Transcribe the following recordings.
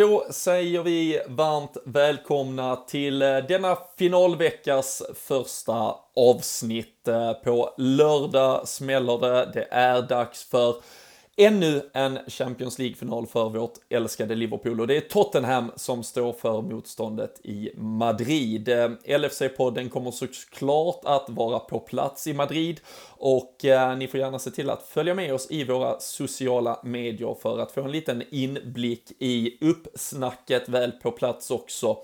Då säger vi varmt välkomna till eh, denna finalveckas första avsnitt. Eh, på lördag smäller det. Det är dags för ännu en Champions League-final för vårt älskade Liverpool. Och det är Tottenham som står för motståndet i Madrid. Eh, LFC-podden kommer såklart att vara på plats i Madrid. Och eh, ni får gärna se till att följa med oss i våra sociala medier för att få en liten inblick i uppsnacket. Väl på plats också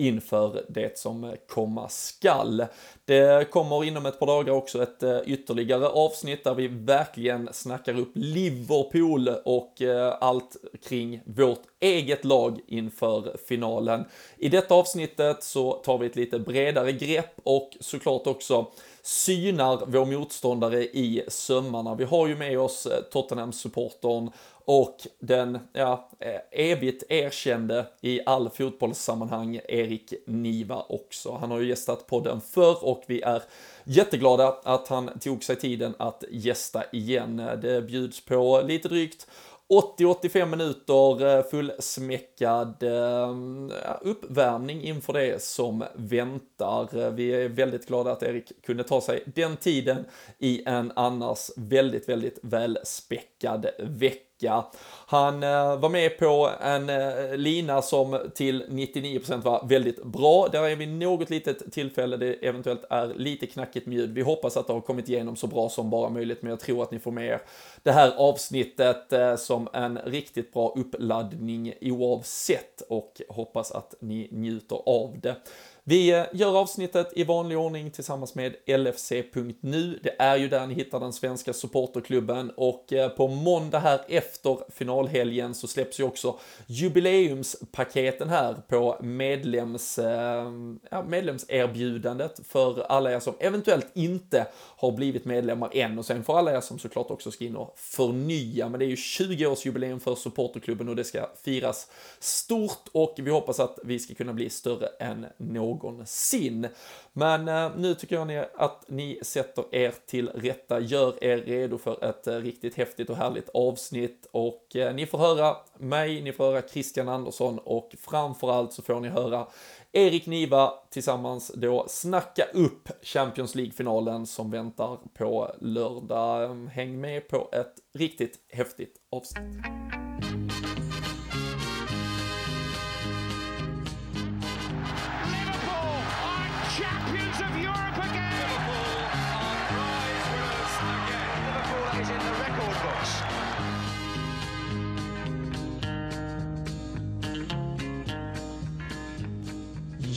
inför det som komma skall. Det kommer inom ett par dagar också ett eh, ytterligare avsnitt där vi verkligen snackar upp Liverpool och eh, allt kring vårt eget lag inför finalen. I detta avsnittet så tar vi ett lite bredare grepp och såklart också synar vår motståndare i sömmarna. Vi har ju med oss eh, Tottenham-supportern och den ja, eh, evigt erkände i all fotbollssammanhang Erik Niva också. Han har ju gästat podden förr och vi är jätteglada att han tog sig tiden att gästa igen. Det bjuds på lite drygt 80-85 minuter eh, fullsmäckad eh, uppvärmning inför det som väntar. Vi är väldigt glada att Erik kunde ta sig den tiden i en annars väldigt, väldigt välspäckad vecka vecka. Han eh, var med på en eh, lina som till 99% var väldigt bra. Där är vi något litet tillfälle det eventuellt är lite knackigt med ljud. Vi hoppas att det har kommit igenom så bra som bara möjligt, men jag tror att ni får med er det här avsnittet eh, som en riktigt bra uppladdning oavsett och hoppas att ni njuter av det. Vi eh, gör avsnittet i vanlig ordning tillsammans med LFC.nu. Det är ju där ni hittar den svenska supporterklubben och eh, på måndag här efter finalhelgen så släpps ju också jubileumspaketen här på medlems, eh, ja, medlemserbjudandet för alla er som eventuellt inte har blivit medlemmar än och sen för alla er som såklart också ska in och förnya. Men det är ju 20 års jubileum för supporterklubben och det ska firas stort och vi hoppas att vi ska kunna bli större än någon någonsin. Men eh, nu tycker jag ni att ni sätter er till rätta, gör er redo för ett eh, riktigt häftigt och härligt avsnitt och eh, ni får höra mig, ni får höra Christian Andersson och framförallt så får ni höra Erik Niva tillsammans då snacka upp Champions League-finalen som väntar på lördag. Häng med på ett riktigt häftigt avsnitt.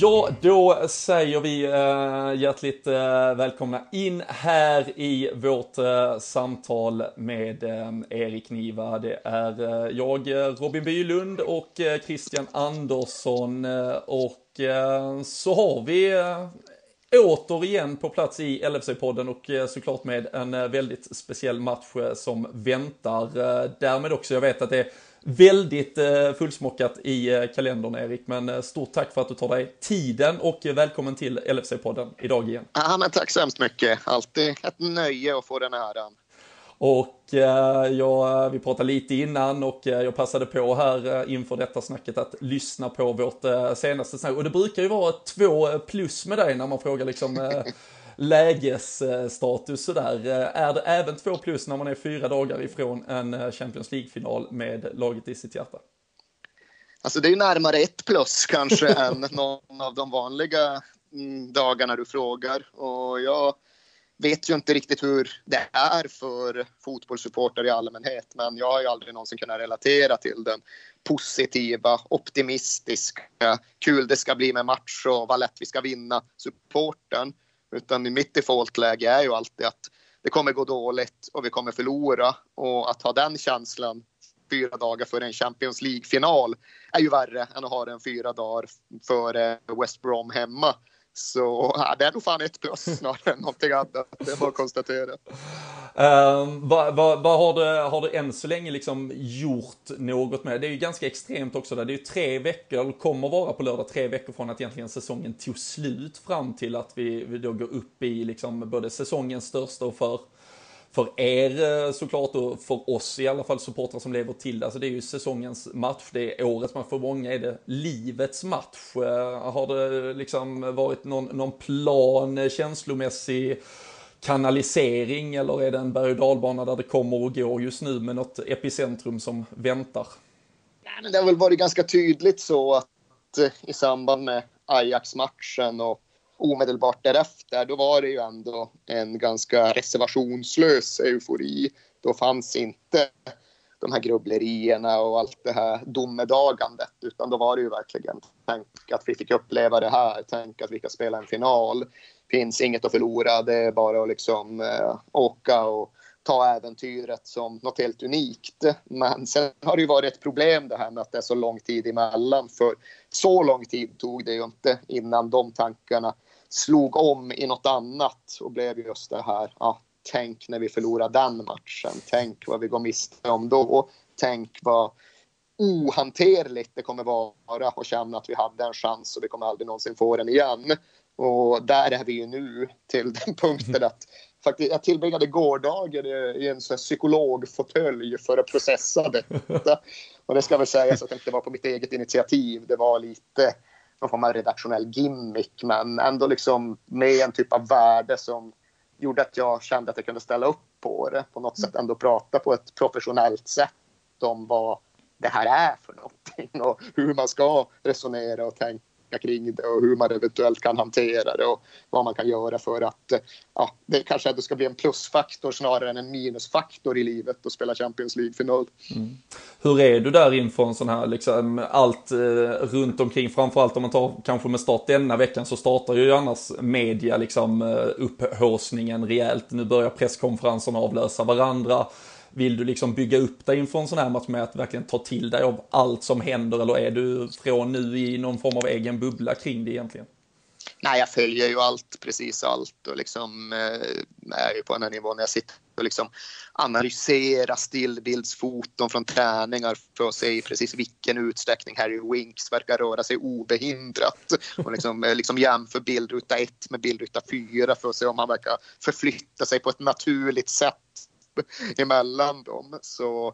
Ja, då säger vi eh, hjärtligt eh, välkomna in här i vårt eh, samtal med eh, Erik Niva. Det är eh, jag, eh, Robin Bylund och Christian Andersson och så har vi återigen på plats i LFC-podden och såklart med en väldigt speciell match som väntar. Därmed också, jag vet att det är väldigt eh, fullsmockat i eh, kalendern Erik, men eh, stort tack för att du tar dig tiden och välkommen till LFC-podden idag igen. Ja, men tack så hemskt mycket. Alltid ett nöje att få den äran. Och ja, vi pratade lite innan och jag passade på här inför detta snacket att lyssna på vårt senaste snack. Och det brukar ju vara två plus med dig när man frågar liksom lägesstatus sådär. Eh, är det även två plus när man är fyra dagar ifrån en eh, Champions League-final med laget i sitt hjärta? Alltså det är närmare ett plus kanske än någon av de vanliga mm, dagarna du frågar. Och jag vet ju inte riktigt hur det är för fotbollssupportrar i allmänhet, men jag har ju aldrig någonsin kunnat relatera till den positiva, optimistiska, kul det ska bli med match och vad lätt vi ska vinna supporten. Utan mitt defaultläge är ju alltid att det kommer gå dåligt och vi kommer förlora. Och att ha den känslan fyra dagar före en Champions League-final är ju värre än att ha den fyra dagar före West Brom hemma. Så ja, det är nog fan ett plus snarare än någonting annat. Det är bara att konstatera. Um, vad, vad, vad, har, du, har du än så länge liksom gjort något med? Det är ju ganska extremt också där. Det är ju tre veckor, eller kommer vara på lördag, tre veckor från att egentligen säsongen tog slut fram till att vi, vi då går upp i liksom både säsongens största och för för er eh, såklart och för oss i alla fall supportrar som lever till alltså det är ju säsongens match, det är årets match, för många är det livets match. Eh, har det liksom varit någon, någon plan eh, känslomässig kanalisering eller är det en berg och dalbana där det kommer och går just nu med något epicentrum som väntar? Nej, men det har väl varit ganska tydligt så att i samband med Ajax-matchen och omedelbart därefter, då var det ju ändå en ganska reservationslös eufori. Då fanns inte de här grubblerierna och allt det här domedagandet, utan då var det ju verkligen tänk att vi fick uppleva det här, tänk att vi kan spela en final. Finns inget att förlora, det är bara att liksom eh, åka och ta äventyret som något helt unikt. Men sen har det ju varit ett problem det här med att det är så lång tid emellan. För så lång tid tog det ju inte innan de tankarna slog om i något annat och blev just det här. Ja, tänk när vi förlorar den matchen. Tänk vad vi går miste om då. Tänk vad ohanterligt det kommer vara att känna att vi hade en chans och vi kommer aldrig någonsin få den igen. Och där är vi ju nu till den punkten att faktiskt, jag tillbringade gårdagen i en psykologfåtölj för att processa detta. Och det ska väl sägas att det inte var på mitt eget initiativ. Det var lite någon form av redaktionell gimmick, men ändå liksom med en typ av värde som gjorde att jag kände att jag kunde ställa upp på det. På något sätt ändå prata på ett professionellt sätt om vad det här är för någonting och hur man ska resonera och tänka kring det och hur man eventuellt kan hantera det och vad man kan göra för att eh, ja, det kanske ändå ska bli en plusfaktor snarare än en minusfaktor i livet att spela Champions League-final. Mm. Hur är du där inför en sån här, liksom, allt eh, runt omkring, framförallt om man tar kanske med start denna veckan så startar ju annars media liksom eh, upphåsningen rejält. Nu börjar presskonferenserna avlösa varandra. Vill du liksom bygga upp dig inför en sån här match med att verkligen ta till dig av allt som händer eller är du från nu i någon form av egen bubbla kring det egentligen? Nej, jag följer ju allt, precis allt och liksom eh, är ju på den här nivån. När jag sitter och liksom analyserar stillbildsfoton från träningar för att se i precis vilken utsträckning Harry Winks verkar röra sig obehindrat. Och liksom, eh, liksom jämför bildruta 1 med bildruta 4 för att se om han verkar förflytta sig på ett naturligt sätt emellan dem. Så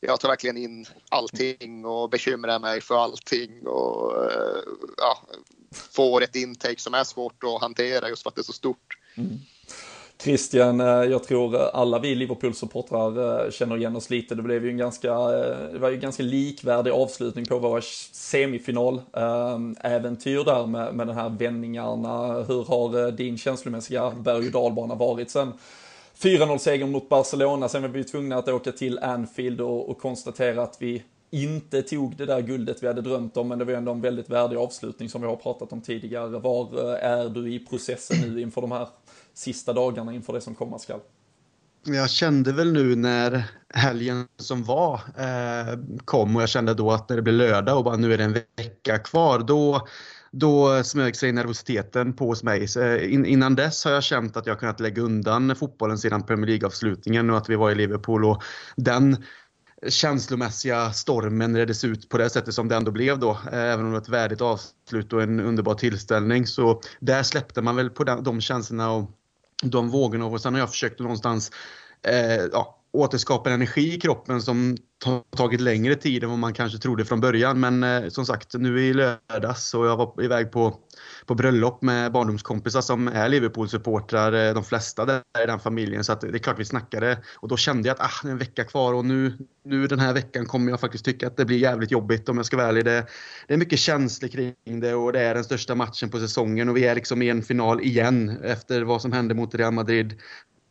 jag tar verkligen in allting och bekymrar mig för allting och eh, ja, får ett intake som är svårt att hantera just för att det är så stort. Mm. Christian, eh, jag tror alla vi Liverpool-supportrar eh, känner igen oss lite. Det blev ju en ganska, det var ju en ganska likvärdig avslutning på våra semifinaläventyr där med, med den här vändningarna. Hur har din känslomässiga berg och dalbana varit sen 4-0-seger mot Barcelona, sen var vi tvungna att åka till Anfield och, och, konstatera att vi inte tog det där guldet vi hade drömt om, men det var ändå en väldigt värdig avslutning som vi har pratat om tidigare. Var eh, är du i processen nu inför de här sista dagarna inför det som komma skall? Jag kände väl nu när helgen som var eh, kom och jag kände då att när det blev lördag och bara nu är det en vecka kvar, då då smög sig nervositeten på hos mig. Eh, in, innan dess har jag känt att jag kunnat lägga undan fotbollen sedan Premier League-avslutningen och att vi var i Liverpool. Och den känslomässiga stormen reddes ut på det sättet som det ändå blev då. Eh, även om det var ett värdigt avslut och en underbar tillställning. Så där släppte man väl på de, de känslorna och de vågorna. Och sen har jag försökt någonstans eh, ja, återskapa energi i kroppen som tagit längre tid än vad man kanske trodde från början. Men eh, som sagt, nu i lördags och jag var iväg på, på bröllop med barndomskompisar som är Liverpool-supportrar, eh, de flesta där i den familjen. Så att det är klart vi snackade och då kände jag att ah, det är en vecka kvar och nu, nu den här veckan kommer jag faktiskt tycka att det blir jävligt jobbigt om jag ska vara ärlig. Det, det är mycket känslor kring det och det är den största matchen på säsongen och vi är liksom i en final igen efter vad som hände mot Real Madrid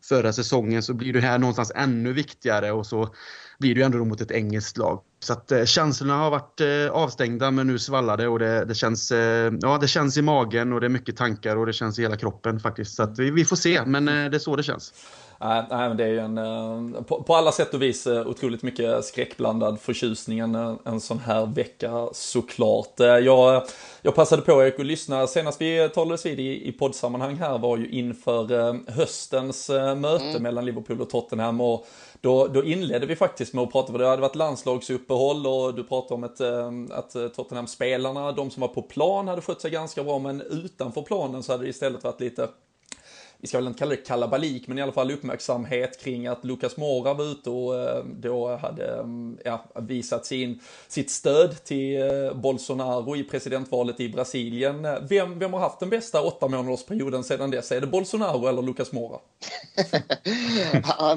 förra säsongen så blir det här någonstans ännu viktigare och så blir det ju ändå mot ett engelskt lag. Så att eh, känslorna har varit eh, avstängda men nu svallar det och det, det, känns, eh, ja, det känns i magen och det är mycket tankar och det känns i hela kroppen faktiskt. Så att vi, vi får se men eh, det är så det känns. Nej, men det är ju en, eh, på, på, alla sätt och vis eh, otroligt mycket skräckblandad förtjusning en, en sån här vecka såklart. Jag, jag passade på att lyssna, senast vi talades vid i, i poddsammanhang här var ju inför höstens möte mm. mellan Liverpool och Tottenham och då, då inledde vi faktiskt med att prata, för det hade varit landslagsuppehåll och du pratade om ett, att Tottenham-spelarna, de som var på plan hade skött sig ganska bra, men utanför planen så hade det istället varit lite vi ska väl inte kalla det kalabalik, men i alla fall uppmärksamhet kring att Lucas Mora var ute och eh, då hade mm, ja, visat sin, sitt stöd till eh, Bolsonaro i presidentvalet i Brasilien. Vem, vem har haft den bästa åtta månadersperioden sedan dess? Är det Bolsonaro eller Lucas Mora?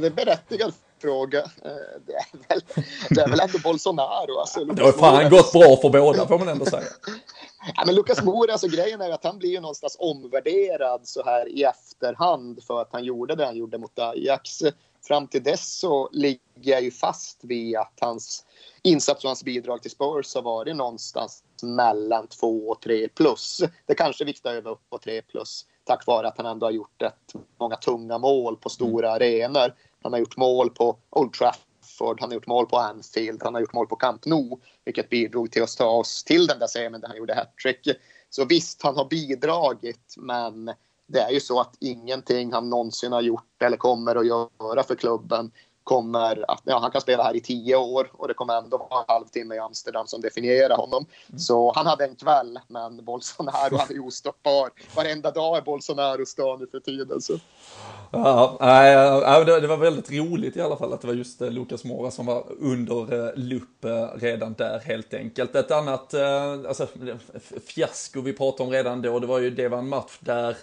det är berättigad fråga. Eh, det är väl, det är väl ändå Bolsonaro. Alltså, det har fan gått bra för båda får man ändå säga. Ja, men Lucas Moura, alltså grejen är att han blir ju någonstans omvärderad så här i efterhand för att han gjorde det han gjorde mot Ajax. Fram till dess så ligger jag ju fast vid att hans insats och hans bidrag till Spurs har varit någonstans mellan 2 och 3 plus. Det kanske viktar över upp på 3 plus tack vare att han ändå har gjort ett, många tunga mål på stora arenor. Han har gjort mål på Old Trafford, han har gjort mål på Anfield, han har gjort mål på Camp Nou, vilket bidrog till att ta oss till den där semin där han gjorde hattrick. Så visst, han har bidragit, men det är ju så att ingenting han någonsin har gjort eller kommer att göra för klubben kommer att, ja, han kan spela här i tio år och det kommer ändå vara en halvtimme i Amsterdam som definierar honom. Mm. Så han hade en kväll, men Bolsonaro han är ostoppbar. Varenda dag är Bolsonaros dag nu för tiden. Så. Ja, äh, det, det var väldigt roligt i alla fall att det var just eh, Lukas Mora som var under eh, lupp eh, redan där helt enkelt. Ett annat alltså, fiasko vi pratade om redan då, det var ju det var en match där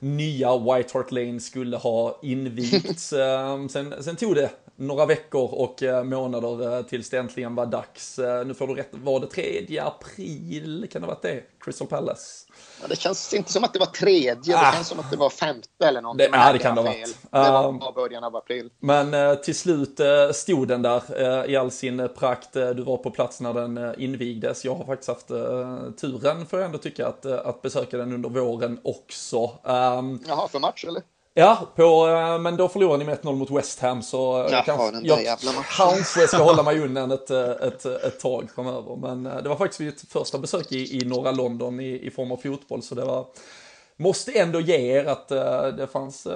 nya White Hart Lane skulle ha invigts. Ehm, sen, sen tog det några veckor och eh, månader eh, tills det äntligen var dags. Eh, nu får du rätt, var det 3 april? Kan det ha varit det? Crystal Palace? Ja, det känns inte som att det var tredje, ah. det känns som att det var femte eller någonting. Det, ja, det kan det ha varit. Det var um, början av april. Men till slut stod den där i all sin prakt. du var på plats när den invigdes. Jag har faktiskt haft turen, får jag ändå tycka, att, att besöka den under våren också. Um, Jaha, för match eller? Ja, på, eh, men då förlorade ni med 1-0 mot West Ham så Jaha, kanske, jag kanske ska hålla mig undan ett, eh, ett, ett tag framöver. Men eh, det var faktiskt mitt första besök i, i norra London i, i form av fotboll så det var Måste ändå ge er att det fanns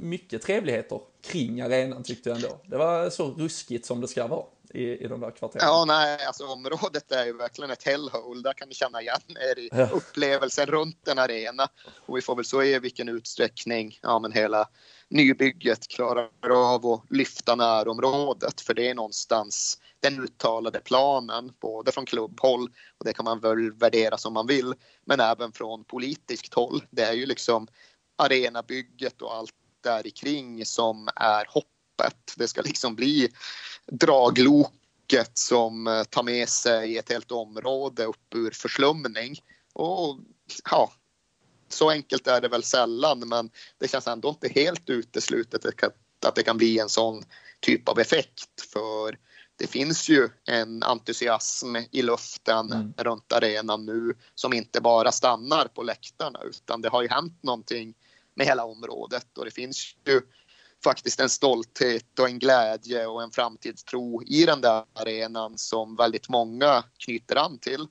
mycket trevligheter kring arenan tyckte jag ändå. Det var så ruskigt som det ska vara i, i de där kvarteren. Ja, nej, alltså området är ju verkligen ett hellhole. Där kan ni känna igen er i ja. upplevelsen runt en arena. Och vi får väl se i vilken utsträckning ja, men hela nybygget klarar av att lyfta närområdet. För det är någonstans den uttalade planen, både från klubbhåll och det kan man väl värdera som man vill, men även från politiskt håll. Det är ju liksom arenabygget och allt där kring som är hopp loppet. Det ska liksom bli dragloket som eh, tar med sig ett helt område upp ur förslumning. Och ja, så enkelt är det väl sällan, men det känns ändå inte helt uteslutet att det kan bli en sån typ av effekt. För det finns ju en entusiasm i luften mm. runt arenan nu som inte bara stannar på läktarna utan det har ju hänt någonting med hela området och det finns ju faktiskt en stolthet och en glädje och en framtidstro i den där arenan som väldigt många knyter an till.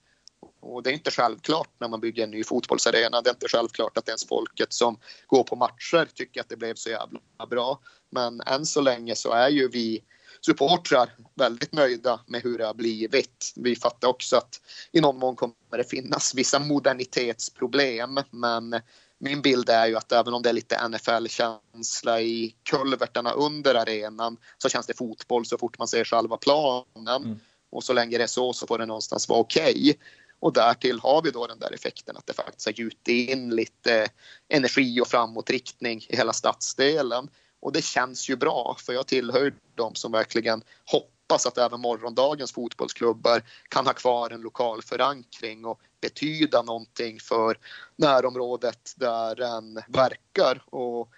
Och det är inte självklart när man bygger en ny fotbollsarena. Det är inte självklart att ens folket som går på matcher tycker att det blev så jävla bra. Men än så länge så är ju vi supportrar väldigt nöjda med hur det har blivit. Vi fattar också att i någon mån kommer det finnas vissa modernitetsproblem men min bild är ju att även om det är lite NFL-känsla i kulvertarna under arenan så känns det fotboll så fort man ser själva planen. Mm. Och så länge det är så så får det någonstans vara okej. Okay. Och därtill har vi då den där effekten att det faktiskt har gjutit in lite energi och framåtriktning i hela stadsdelen. Och det känns ju bra för jag tillhör de som verkligen hoppas att även morgondagens fotbollsklubbar kan ha kvar en lokal förankring och betyda någonting för närområdet där den verkar. Och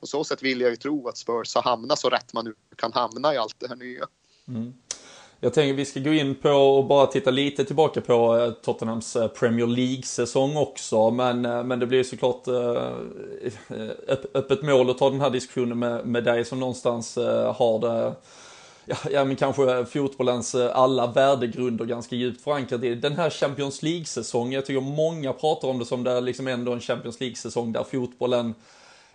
på så sätt vill jag ju tro att Spurs har hamnat så rätt man nu kan hamna i allt det här nya. Mm. Jag tänker vi ska gå in på och bara titta lite tillbaka på eh, Tottenhams eh, Premier League-säsong också. Men, eh, men det blir såklart öppet mål att ta den här diskussionen med, med dig som någonstans har det ja, ja men kanske fotbollens eh, alla värdegrunder ganska djupt förankrat i den här Champions League-säsongen. Jag tycker många pratar om det som det är liksom ändå en Champions League-säsong där fotbollen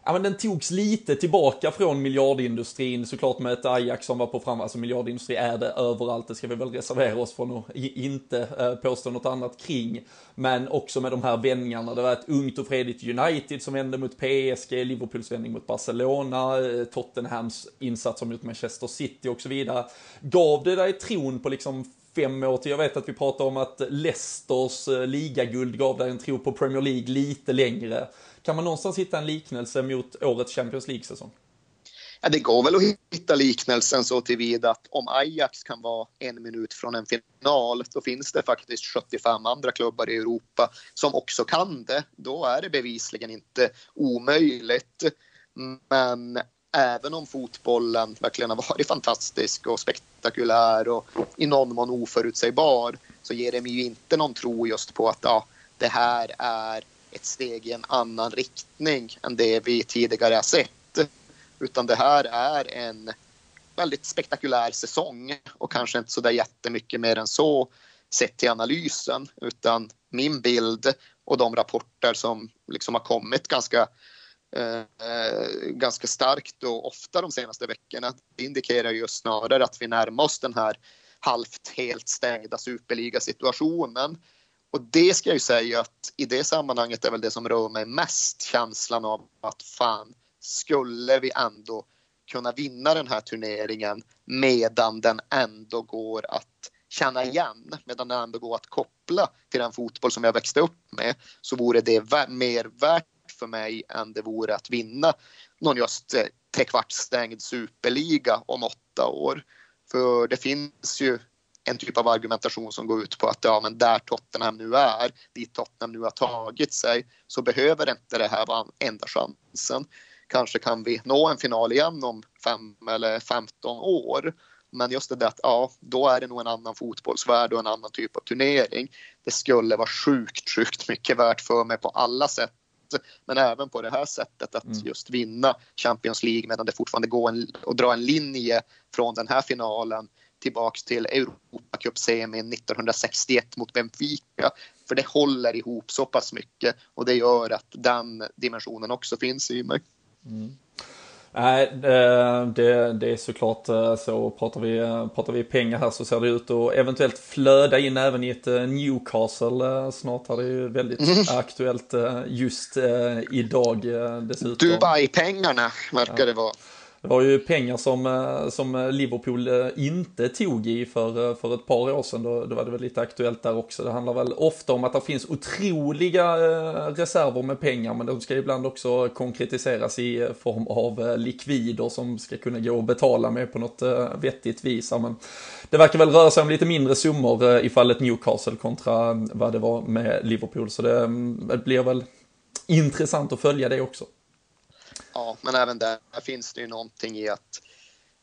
ja, men den togs lite tillbaka från miljardindustrin, såklart med ett Ajax som var på fram, alltså miljardindustri är det överallt, det ska vi väl reservera oss från och inte eh, påstå något annat kring. Men också med de här vändningarna, det var ett ungt och fredligt United som vände mot PSG, Liverpools vändning mot Barcelona, eh, Tottenhams insats som mot Manchester City och så vidare. Gav det dig tron på liksom fem år till. Jag vet att vi pratar om att Leicesters eh, ligaguld gav dig en tro på Premier League lite längre. Kan man någonstans hitta en liknelse mot årets Champions League-säsong? Ja, det går väl att hitta liknelsen så tillvida att om Ajax kan vara en minut från en final, då finns det faktiskt 75 andra klubbar i Europa som också kan det. Då är det bevisligen inte omöjligt. Men även om fotbollen verkligen har varit fantastisk och spektakulär och i någon mån oförutsägbar så ger det mig ju inte någon tro just på att ja, det här är ett steg i en annan riktning än det vi tidigare har sett. Utan det här är en väldigt spektakulär säsong och kanske inte så där jättemycket mer än så sett till analysen utan min bild och de rapporter som liksom har kommit ganska eh, ganska starkt och ofta de senaste veckorna indikerar ju snarare att vi närmar oss den här halvt helt stängda superligasituationen och det ska jag ju säga att i det sammanhanget är väl det som rör mig mest känslan av att fan, skulle vi ändå kunna vinna den här turneringen medan den ändå går att känna igen, medan den ändå går att koppla till den fotboll som jag växte upp med, så vore det mer värt för mig än det vore att vinna någon just eh, trekvartsstängd superliga om åtta år. För det finns ju en typ av argumentation som går ut på att ja, men där Tottenham nu är, dit Tottenham nu har tagit sig, så behöver inte det här vara enda chansen. Kanske kan vi nå en final igen om fem eller 15 år. Men just det där att ja, då är det nog en annan fotbollsvärld och en annan typ av turnering. Det skulle vara sjukt, sjukt mycket värt för mig på alla sätt. Men även på det här sättet att mm. just vinna Champions League medan det fortfarande går en, och dra en linje från den här finalen tillbaks till Europacup-semin 1961 mot Benfica. För det håller ihop så pass mycket och det gör att den dimensionen också finns i mig. Mm. Nej, det, det, är såklart eh, så. Pratar vi, pratar vi pengar här så ser det ut att eventuellt flöda in även i ett eh, Newcastle eh, snart. Här det är ju väldigt mm. aktuellt just idag dessutom. Dubai-pengarna verkar det vara. Det var ju pengar som, eh, som Liverpool eh, inte tog i för, eh, för ett par år sedan. Då, då var det väl lite aktuellt där också. Det handlar väl ofta om att det finns otroliga reserver med pengar men de ska ibland också konkretiseras i form av likvider som ska kunna gå och betala med på något vettigt vis. Men det verkar väl röra sig om lite mindre summor i fallet Newcastle kontra vad det var med Liverpool. Så det, mm, det blir väl intressant att följa det också. Ja, men även där finns det ju någonting i att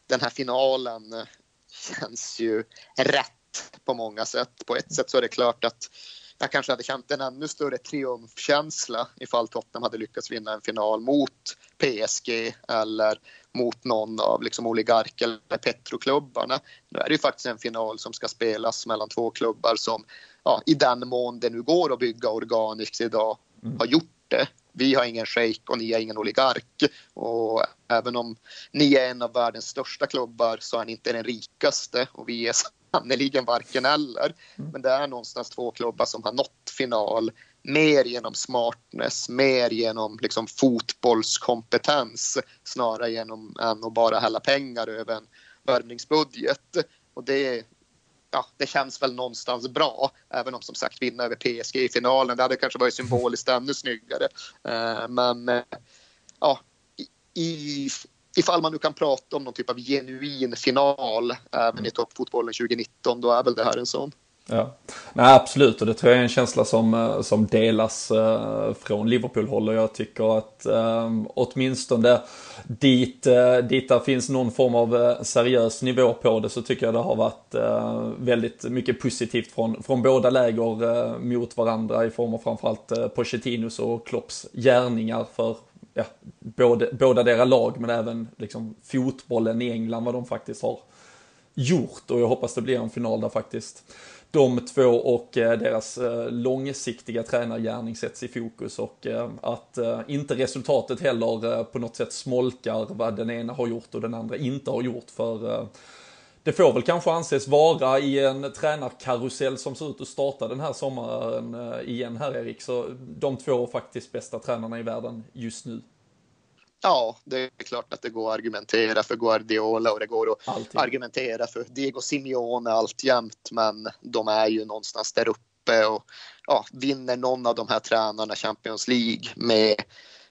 den här finalen eh, känns ju rätt på många sätt. På ett sätt så är det klart att jag kanske hade känt en ännu större triumfkänsla ifall Tottenham hade lyckats vinna en final mot PSG eller mot någon av liksom oligark eller petroklubbarna. Nu är det ju faktiskt en final som ska spelas mellan två klubbar som ja, i den mån det nu går att bygga organiskt idag mm. har gjort det vi har ingen shejk och ni har ingen oligark. Och även om ni är en av världens största klubbar så är ni inte den rikaste och vi är sannerligen varken eller. Mm. Men det är någonstans två klubbar som har nått final mer genom smartness, mer genom liksom fotbollskompetens snarare genom än att bara hälla pengar över en värvningsbudget. Och det ja, det känns väl någonstans bra. Även om som sagt vinna över PSG i finalen, det hade kanske varit symboliskt ännu snyggare. Eh, men eh, ja, i, ifall man nu kan prata om någon typ av genuin final även i toppfotbollen 2019, då är väl det här en sån. Ja, Nej, absolut och det tror jag är en känsla som, eh, som delas eh, från Liverpool-håll och jag tycker att eh, åtminstone dit, eh, dit där finns någon form av eh, seriös nivå på det så tycker jag det har varit eh, väldigt mycket positivt från, från båda läger eh, mot varandra i form av framförallt eh, Pochettinos och Klopps gärningar för ja, både, båda deras lag men även liksom fotbollen i England vad de faktiskt har gjort och jag hoppas det blir en final där faktiskt de två och eh, deras eh, långsiktiga tränargärning sätts i fokus och eh, att inte resultatet heller på något sätt smolkar vad den ena har gjort och den andra inte har gjort. För det får väl kanske anses vara i en tränarkarusell som ser ut att starta den här sommaren igen här Erik. Så de två faktiskt bästa tränarna i världen just nu. Ja, det är klart att det går att argumentera för Guardiola och det går att Alltid. argumentera för Diego Simeone alltjämt, men de är ju någonstans där uppe och ja, vinner någon av de här tränarna Champions League med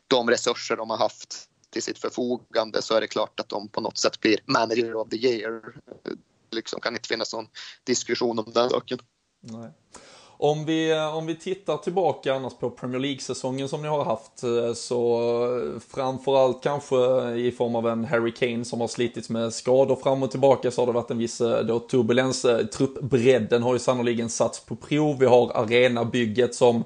de resurser de har haft till sitt förfogande så är det klart att de på något sätt blir manager of the year. Det liksom kan inte finnas någon diskussion om den saken. Nej. Om vi, eh, om vi tittar tillbaka annars på Premier League-säsongen som ni har haft eh, så framförallt kanske i form av en Harry Kane som har slitits med skador fram och tillbaka så har det varit en viss eh, då, turbulens. Truppbredden har ju sannoliken satts på prov. Vi har arenabygget som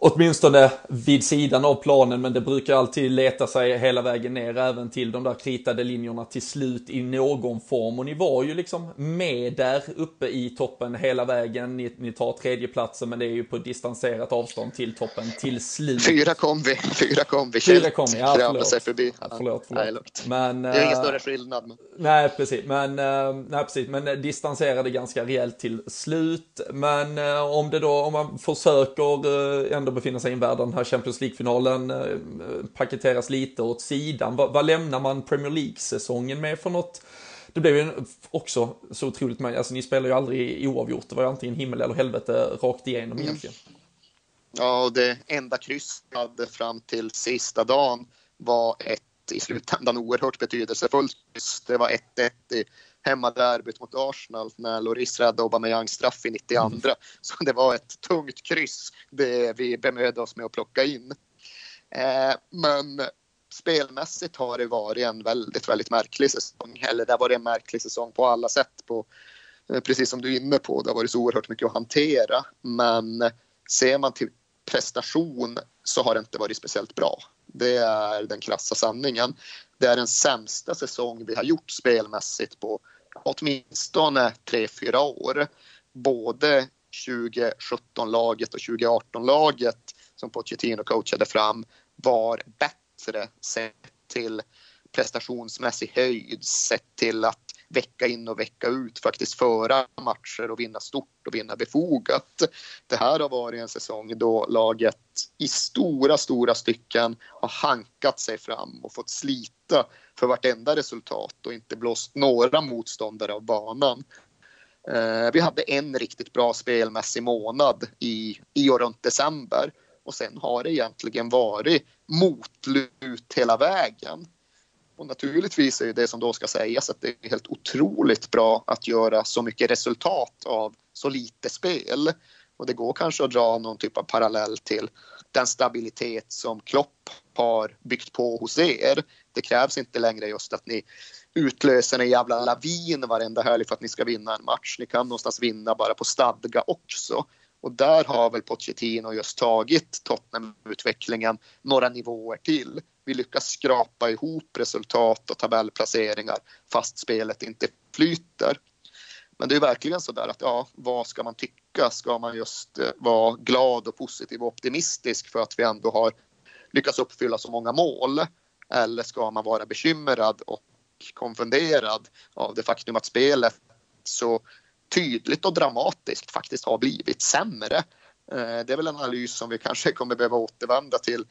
åtminstone vid sidan av planen, men det brukar alltid leta sig hela vägen ner även till de där kritade linjerna till slut i någon form. Och ni var ju liksom med där uppe i toppen hela vägen. Ni, ni tar tredjeplatsen, men det är ju på distanserat avstånd till toppen till slut. Fyra kom vi, fyra kom vi. Fyra kom vi, ja förlåt. Sig förbi. Ja, förlåt, förlåt. Men, det är ingen äh, större skillnad. Men... Nej, precis. Men, äh, nej, precis. men distanserade ganska rejält till slut. Men om det då, om man försöker ändå ändå befinna sig i en värld där den här Champions League-finalen eh, paketeras lite åt sidan. Vad, vad lämnar man Premier League-säsongen med för något? Det blev ju också så otroligt med, alltså ni spelar ju aldrig oavgjort, det var ju antingen himmel eller helvete rakt igenom mm. egentligen. Ja, och det enda kryss hade fram till sista dagen var ett i slutändan oerhört betydelsefullt kryss. Det var 1-1 i hemmaderbyt mot Arsenal när Loris räddade Aubameyangs straff i 92. Mm. Så det var ett tungt kryss det vi bemödde oss med att plocka in. Eh, men spelmässigt har det varit en väldigt, väldigt märklig säsong. Eller det har varit en märklig säsong på alla sätt. På, eh, precis som du är inne på, det har varit så oerhört mycket att hantera. Men ser man till prestation så har det inte varit speciellt bra. Det är den krassa sanningen. Det är den sämsta säsong vi har gjort spelmässigt på åtminstone 3-4 år. Både 2017-laget och 2018-laget som Pochettino coachade fram var bättre sett till prestationsmässig höjd, sett till att vecka in och vecka ut faktiskt föra matcher och vinna stort och vinna befogat. Det här har varit en säsong då laget i stora, stora stycken har hankat sig fram och fått slita för vartenda resultat och inte blåst några motståndare av banan. Eh, vi hade en riktigt bra spelmässig månad i, i och runt december och sen har det egentligen varit motlut hela vägen. Och naturligtvis är det som då ska sägas att det är helt otroligt bra att göra så mycket resultat av så lite spel. Och det går kanske att dra någon typ av parallell till den stabilitet som Klopp har byggt på hos er. Det krävs inte längre just att ni utlöser en jävla lavin varenda helg för att ni ska vinna en match. Ni kan någonstans vinna bara på stadga också. Och där har väl Pochettino just tagit Tottenham-utvecklingen några nivåer till. Vi lyckas skrapa ihop resultat och tabellplaceringar fast spelet inte flyter. Men det är verkligen så där att ja, vad ska man tycka? Ska man just eh, vara glad och positiv och optimistisk för att vi ändå har lyckats uppfylla så många mål? Eller ska man vara bekymrad och konfunderad av det faktum att spelet så tydligt och dramatiskt faktiskt har blivit sämre. Eh, det är väl en analys som vi kanske kommer behöva återvända till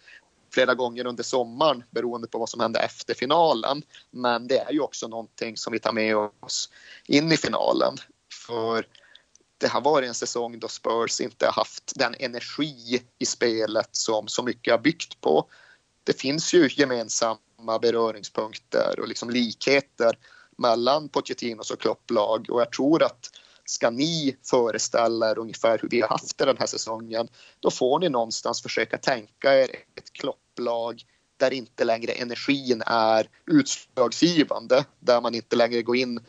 flera gånger under sommaren beroende på vad som hände efter finalen. Men det är ju också någonting som vi tar med oss in i finalen. För det har varit en säsong då Spurs inte har haft den energi i spelet som så mycket har byggt på. Det finns ju gemensamma beröringspunkter och liksom likheter mellan Pochettinos och Klopp-lag och jag tror att ska ni föreställa er ungefär hur vi har haft det den här säsongen, då får ni någonstans försöka tänka er ett klopplag där inte längre energin är utslagsgivande, där man inte längre går in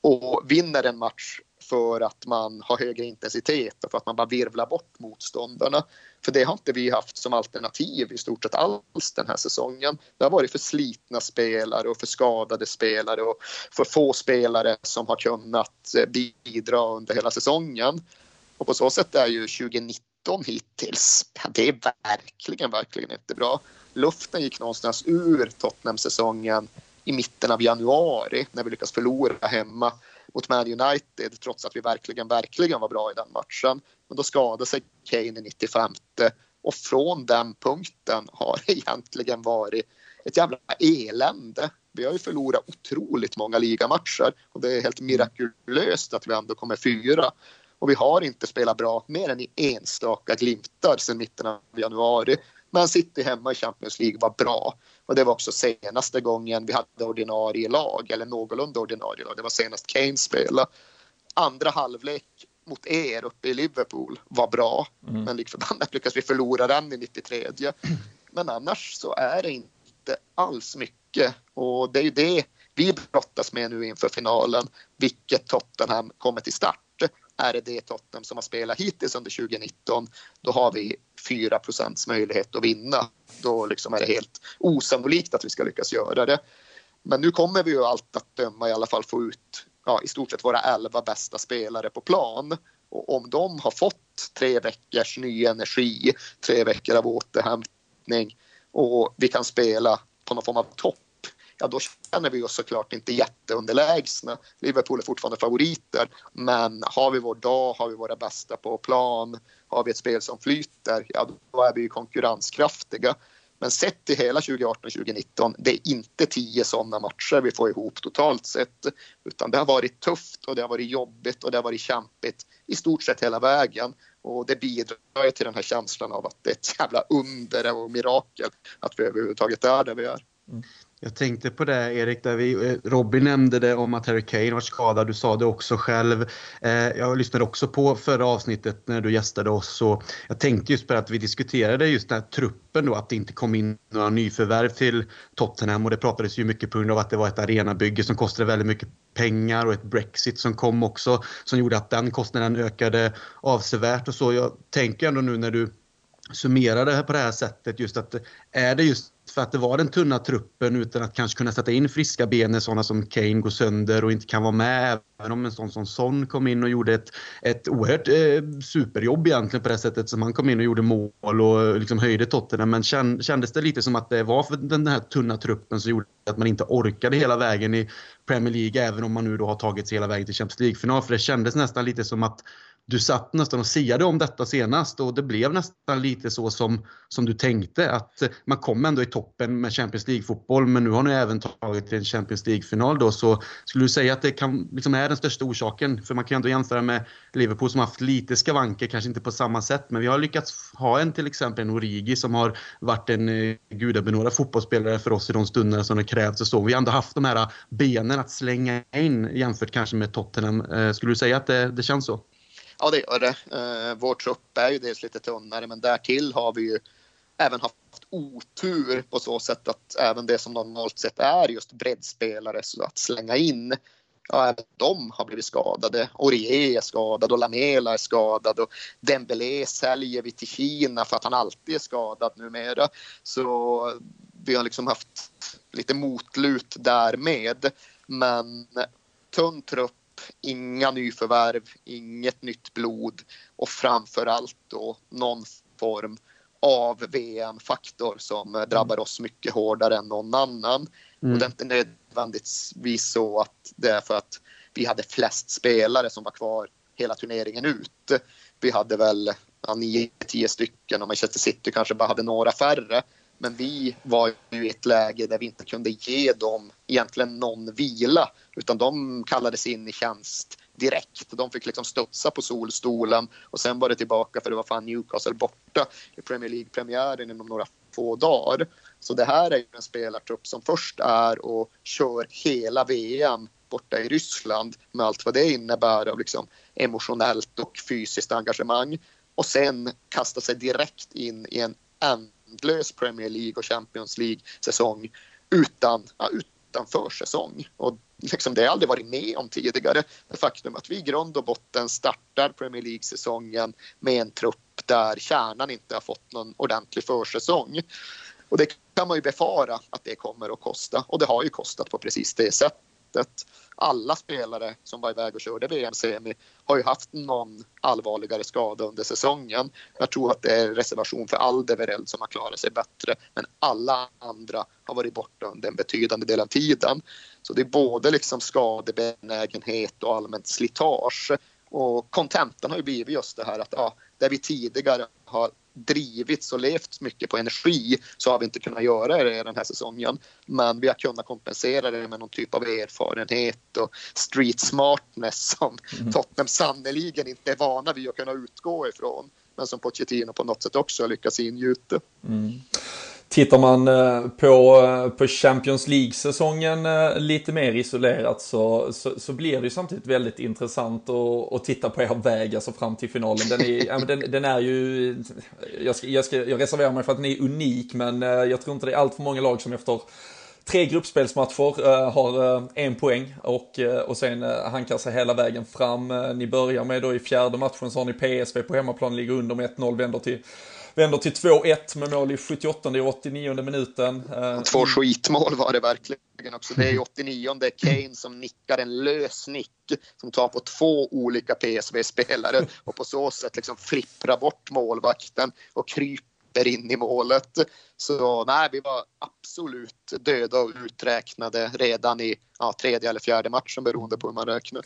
och vinner en match för att man har högre intensitet och för att man bara virvlar bort motståndarna. För det har inte vi haft som alternativ i stort sett alls den här säsongen. Det har varit för slitna spelare och för skadade spelare och för få spelare som har kunnat eh, bidra under hela säsongen. Och på så sätt är ju 2019 hittills, det är verkligen, verkligen inte bra. Luften gick någonstans ur Tottenham-säsongen i mitten av januari när vi lyckas förlora hemma mot Man United trots att vi verkligen, verkligen var bra i den matchen. Men då skadade sig Kane i 95 och från den punkten har det egentligen varit ett jävla elände. Vi har ju förlorat otroligt många ligamatcher och det är helt mirakulöst att vi ändå kommer fyra. Och vi har inte spelat bra mer än i enstaka glimtar sedan mitten av januari. Men City hemma i Champions League var bra. Och det var också senaste gången vi hade ordinarie lag, eller någorlunda ordinarie lag. Det var senast Kane spelade. Andra halvlek mot er uppe i Liverpool var bra. Mm. Men lik förbannat lyckas vi förlora den i 93. Men annars så är det inte alls mycket. Och det är ju det vi brottas med nu inför finalen. Vilket Tottenham kommer till start. Är det det Tottenham som har spelat hittills under 2019, då har vi 4% möjlighet att vinna. Då liksom är det helt osannolikt att vi ska lyckas göra det. Men nu kommer vi ju allt att döma i alla fall få ut ja, i stort sett våra 11 bästa spelare på plan. Och om de har fått tre veckors ny energi, tre veckor av återhämtning och vi kan spela på någon form av topp ja då känner vi oss såklart inte jätteunderlägsna. Liverpool är fortfarande favoriter, men har vi vår dag, har vi våra bästa på plan, har vi ett spel som flyter, ja då är vi ju konkurrenskraftiga. Men sett till hela 2018-2019, det är inte tio sådana matcher vi får ihop totalt sett. Utan det har varit tufft och det har varit jobbigt och det har varit kämpigt i stort sett hela vägen. Och det bidrar till den här känslan av att det är ett jävla under och mirakel att vi överhuvudtaget är där vi är. Mm. Jag tänkte på det Erik, där vi, eh, Robin nämnde det om att Harry Kane var skadad. Du sa det också själv. Eh, jag lyssnade också på förra avsnittet när du gästade oss. Och jag tänkte just på att vi diskuterade just den här truppen då, att det inte kom in några nyförvärv till Tottenham. Och det pratades ju mycket på grund av att det var ett arenabygge som kostade väldigt mycket pengar och ett Brexit som kom också som gjorde att den kostnaden ökade avsevärt och så. Jag tänker ändå nu när du summera det här på det här sättet just att är det just för att det var den tunna truppen utan att kanske kunna sätta in friska ben när sådana som Kane går sönder och inte kan vara med. Även om en sån som Son kom in och gjorde ett, ett oerhört eh, superjobb egentligen på det sättet som han kom in och gjorde mål och liksom höjde Tottenham. Men kändes det lite som att det var för den här tunna truppen som gjorde att man inte orkade hela vägen i Premier League även om man nu då har tagit sig hela vägen till Champions League-final. För det kändes nästan lite som att du satt nästan och siade om detta senast och det blev nästan lite så som, som du tänkte att man kom ändå i toppen med Champions League-fotboll men nu har ni även tagit till en Champions League-final då så skulle du säga att det kan, liksom är den största orsaken? För man kan ju ändå jämföra med Liverpool som haft lite skavanker, kanske inte på samma sätt men vi har lyckats ha en till exempel en Origi som har varit en eh, gudabenådad fotbollsspelare för oss i de stunder som det krävs och så. Vi har ändå haft de här benen att slänga in jämfört kanske med Tottenham. Eh, skulle du säga att det, det känns så? Ja, det gör det. Eh, vår trupp är ju dels lite tunnare, men därtill har vi ju även haft otur på så sätt att även det som normalt sett är just breddspelare, så att slänga in Ja, även de har blivit skadade. Aurier är skadad och Lamela är skadad och Dembélé säljer vi till Kina för att han alltid är skadad numera. Så vi har liksom haft lite motlut därmed. Men tunn trupp inga nyförvärv, inget nytt blod och framför allt då någon form av VM-faktor som mm. drabbar oss mycket hårdare än någon annan. Mm. Och det är inte nödvändigtvis så att det är för att vi hade flest spelare som var kvar hela turneringen ut. Vi hade väl ja, 9-10 stycken och Manchester City kanske bara hade några färre. Men vi var ju i ett läge där vi inte kunde ge dem egentligen någon vila utan de kallades in i tjänst direkt. De fick liksom studsa på solstolen och sen var det tillbaka för det var fan Newcastle borta i Premier League-premiären inom några få dagar. Så det här är ju en spelartrupp som först är och kör hela VM borta i Ryssland med allt vad det innebär av liksom emotionellt och fysiskt engagemang och sen kasta sig direkt in i en ändlös Premier League och Champions League-säsong utan, ja, utanför försäsong. Och liksom, det har jag aldrig varit med om tidigare. Det faktum att vi i grund och botten startar Premier League-säsongen med en trupp där kärnan inte har fått någon ordentlig försäsong. Och det kan man ju befara att det kommer att kosta och det har ju kostat på precis det sättet. Alla spelare som var iväg och körde VM-semi har ju haft någon allvarligare skada under säsongen. Jag tror att det är reservation för Aldevereld som har klarat sig bättre men alla andra har varit borta under en betydande del av tiden. Så det är både liksom skadebenägenhet och allmänt slitage. Och kontentan har ju blivit just det här att ja, där vi tidigare har drivits och levt mycket på energi så har vi inte kunnat göra det den här säsongen. Men vi har kunnat kompensera det med någon typ av erfarenhet och street smartness som mm. Tottenham sannoliken inte är vana vid att kunna utgå ifrån. Men som Pochettino på något sätt också har lyckats ingjuta. Mm. Tittar man eh, på, eh, på Champions League-säsongen eh, lite mer isolerat så, så, så, blir det ju samtidigt väldigt intressant att, att titta på er väg alltså fram till finalen. Den är, ja, den, den, är ju, jag, ska, jag, ska, jag reserverar mig för att den är unik men jag tror inte det är allt för många lag som efter tre gruppspelsmatcher uh, har uh, en poäng och, uh, och sen hankar sig hela vägen fram. ni börjar med då i fjärde matchen så har ni PSV på hemmaplan, ligger under med 1-0, vänder till Vänder till 2-1 med mål i 78 och 89 minuten. Eh, Två skitmål var det verkligen också. Det är 89 det är Kane som nickar en lös nick som tar på två olika PSV-spelare och på så sätt liksom flipprar bort målvakten och kryper in i målet. Så nej, vi var absolut döda och uträknade redan i ja, tredje eller fjärde matchen beroende på hur man räknar.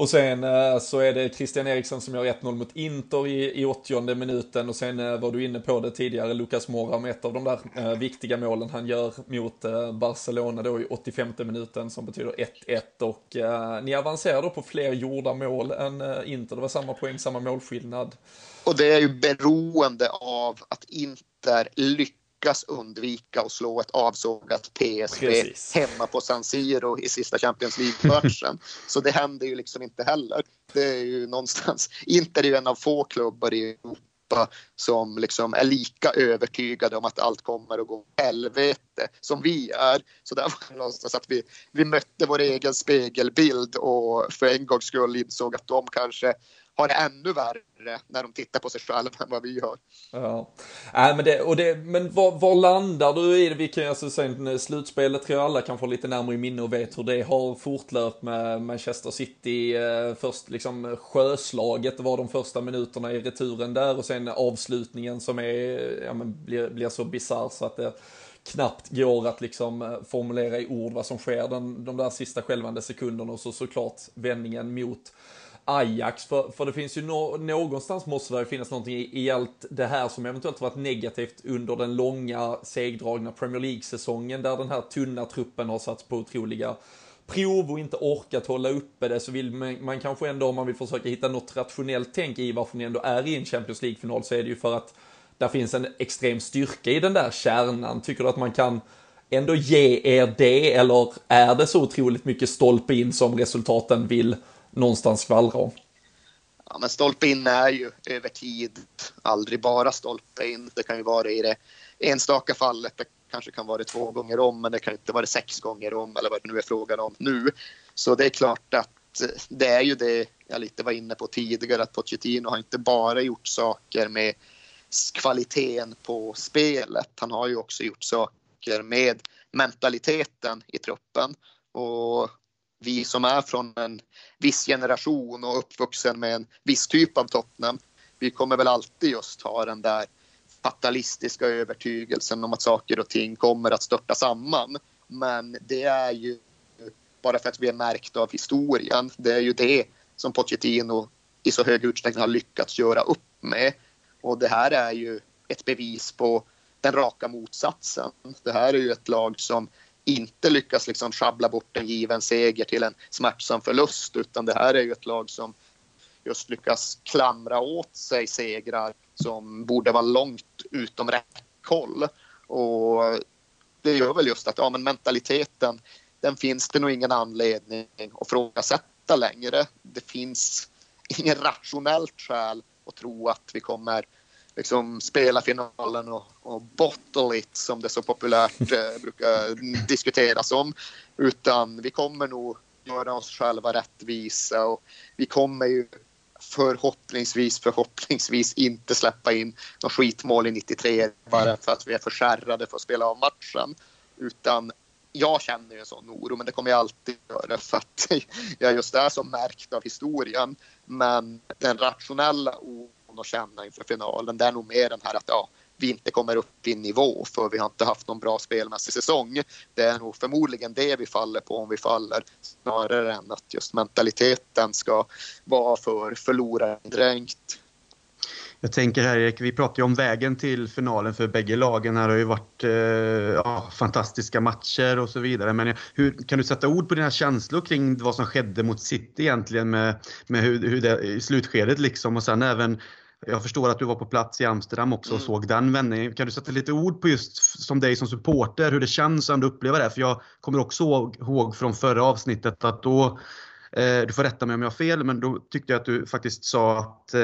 Och sen eh, så är det Christian Eriksson som gör 1-0 mot Inter i, i 80 minuten. Och sen eh, var du inne på det tidigare, Lucas Moura med ett av de där eh, viktiga målen han gör mot Barcelona då i 85 minuten som betyder 1-1 och eh, ni avancerar då på fler gjorda mål än Inter, det var samma poäng, samma målskillnad. Och det är ju beroende av att Inter lyckas lyckas undvika att slå ett avsågat PSV Precis. hemma på San Siro i sista Champions League-matchen. Så det händer ju liksom inte heller. Det är ju någonstans, Inter är ju en av få klubbar i Europa som liksom är lika övertygade om att allt kommer att gå helvete som vi är. Så där var det någonstans att vi, vi mötte vår egen spegelbild och för en gångs skull insåg att de kanske har det ännu värre när de tittar på sig själva än vad vi gör. Ja, äh, men, det, och det, men var, var landar du i det? Vi kan ju alltså säga eh, slutspelet tror jag alla kan få lite närmare i minne och vet hur det har fortlöpt med Manchester City. Eh, först liksom sjöslaget var de första minuterna i returen där och sen avslutningen som är, ja, men blir, blir så bisarr så att det knappt går att liksom eh, formulera i ord vad som sker den, de där sista skälvande sekunderna och så såklart vändningen mot Ajax, för, för det finns ju no, någonstans måste det finnas någonting i, i, allt det här som eventuellt varit negativt under den långa segdragna Premier League-säsongen där den här tunna truppen har satts på otroliga prov och inte orkat hålla uppe det så vill man, man kanske ändå om man vill försöka hitta något rationellt tänk i varför ni ändå är i en Champions League-final så är det ju för att där finns en extrem styrka i den där kärnan. Tycker du att man kan ändå ge er det eller är det så otroligt mycket stolpe in som resultaten vill någonstans skvallra om. Ja, men stolpe in är ju över tid aldrig bara stolpe in. Det kan ju vara i det enstaka fallet. Det kanske kan vara det två gånger om, men det kan inte vara det sex gånger om eller vad det nu är frågan om nu. Så det är klart att eh, det är ju det jag lite var inne på tidigare, att Pochettino har inte bara gjort saker med kvaliteten på spelet. Han har ju också gjort saker med mentaliteten i truppen. Och vi som är från en viss generation och uppvuxen med en viss typ av Tottenham, vi kommer väl alltid just ha den där fatalistiska övertygelsen om att saker och ting kommer att störta samman. Men det är ju bara för att vi är märkta av historien. Det är ju det som Pochettino i så hög utsträckning har lyckats göra upp med. Och det här är ju ett bevis på den raka motsatsen. Det här är ju ett lag som inte lyckas liksom schabbla bort en given seger till en smärtsam förlust utan det här är ju ett lag som just lyckas klamra åt sig segrar som borde vara långt utom räckhåll. Och det gör väl just att ja, men mentaliteten, den finns det nog ingen anledning att frågasätta längre. Det finns ingen rationellt skäl att tro att vi kommer liksom spela finalen och, och bottle it som det så populärt eh, brukar diskuteras om. Utan vi kommer nog göra oss själva rättvisa och vi kommer ju förhoppningsvis, förhoppningsvis inte släppa in något skitmål i 93 bara för att vi är för skärrade för att spela av matchen. Utan jag känner ju en sån oro, men det kommer jag alltid göra för att jag just är så märkt av historien. Men den rationella oron att känna inför finalen, det är nog mer den här att ja, vi inte kommer upp i nivå för vi har inte haft någon bra spelmässig säsong. Det är nog förmodligen det vi faller på om vi faller snarare än att just mentaliteten ska vara för förlorardränkt. Jag tänker här Erik, vi pratar ju om vägen till finalen för bägge lagen. Här har ju varit eh, ja, fantastiska matcher och så vidare. Men hur, kan du sätta ord på dina känslor kring vad som skedde mot City egentligen med, med hur, hur det, i slutskedet liksom och sen även jag förstår att du var på plats i Amsterdam också och mm. såg den vändningen. Kan du sätta lite ord på just som dig som supporter, hur det känns att uppleva det? För jag kommer också ihåg från förra avsnittet att då du får rätta mig om jag har fel, men då tyckte jag att du faktiskt sa att eh,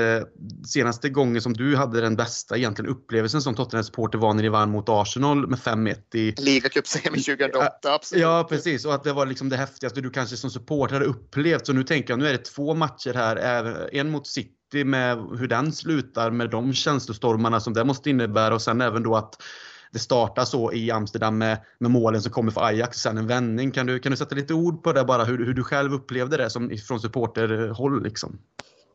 senaste gången som du hade den bästa egentligen upplevelsen som Tottenham-supporter var när ni vann mot Arsenal med 5-1 i... Ligacupsemi 2008, absolut. Ja, precis. Och att det var liksom det häftigaste du kanske som supporter hade upplevt. Så nu tänker jag, nu är det två matcher här. En mot City med hur den slutar med de känslostormarna som det måste innebära och sen även då att det startar så i Amsterdam med, med målen som kommer för Ajax sen en vändning. Kan du, kan du sätta lite ord på det bara hur, hur du själv upplevde det som, från supporterhåll? Liksom?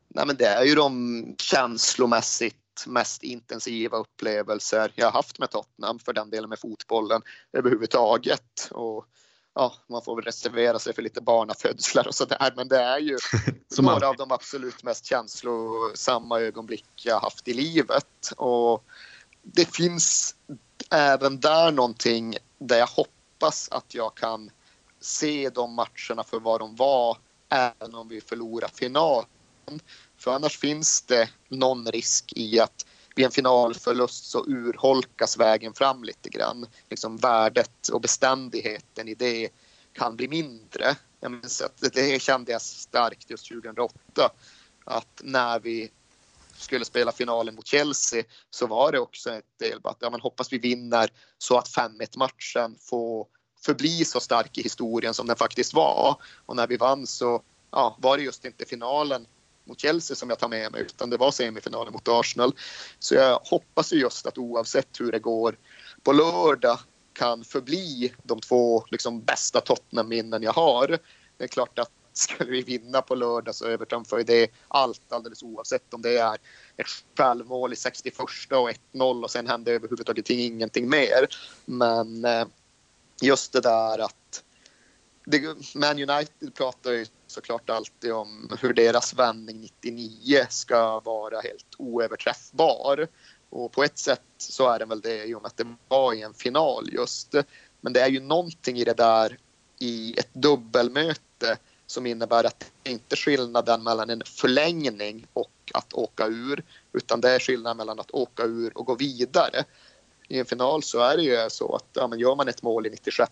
Nej, men det är ju de känslomässigt mest intensiva upplevelser jag har haft med Tottenham för den delen med fotbollen överhuvudtaget. Och ja, man får väl reservera sig för lite barnafödslar och sådär, men det är ju några av de absolut mest känslosamma ögonblick jag haft i livet. Och det finns även där någonting där jag hoppas att jag kan se de matcherna för vad de var, även om vi förlorar finalen. För annars finns det någon risk i att vid en finalförlust så urholkas vägen fram lite grann. Liksom värdet och beständigheten i det kan bli mindre. Jag minns att det kände jag starkt just 2008. Att när vi skulle spela finalen mot Chelsea så var det också ett del att ja, men hoppas vi vinner så att 5-1 matchen får förbli så stark i historien som den faktiskt var. Och när vi vann så ja, var det just inte finalen mot Chelsea som jag tar med mig utan det var semifinalen mot Arsenal. Så jag hoppas ju just att oavsett hur det går på lördag kan förbli de två liksom, bästa Tottenham-minnen jag har. Det är klart att skulle vi vinna på lördag så övertrumfar ju det allt alldeles oavsett om det är ett självmål i 61 och 1-0 och sen händer överhuvudtaget ingenting mer. Men eh, just det där att Man United pratar ju såklart alltid om hur deras vändning 99 ska vara helt oöverträffbar. Och på ett sätt så är den väl det i och med att det var i en final just. Men det är ju någonting i det där i ett dubbelmöte som innebär att det inte är skillnaden mellan en förlängning och att åka ur utan det är skillnaden mellan att åka ur och gå vidare. I en final så är det ju så att ja, men gör man ett mål i 96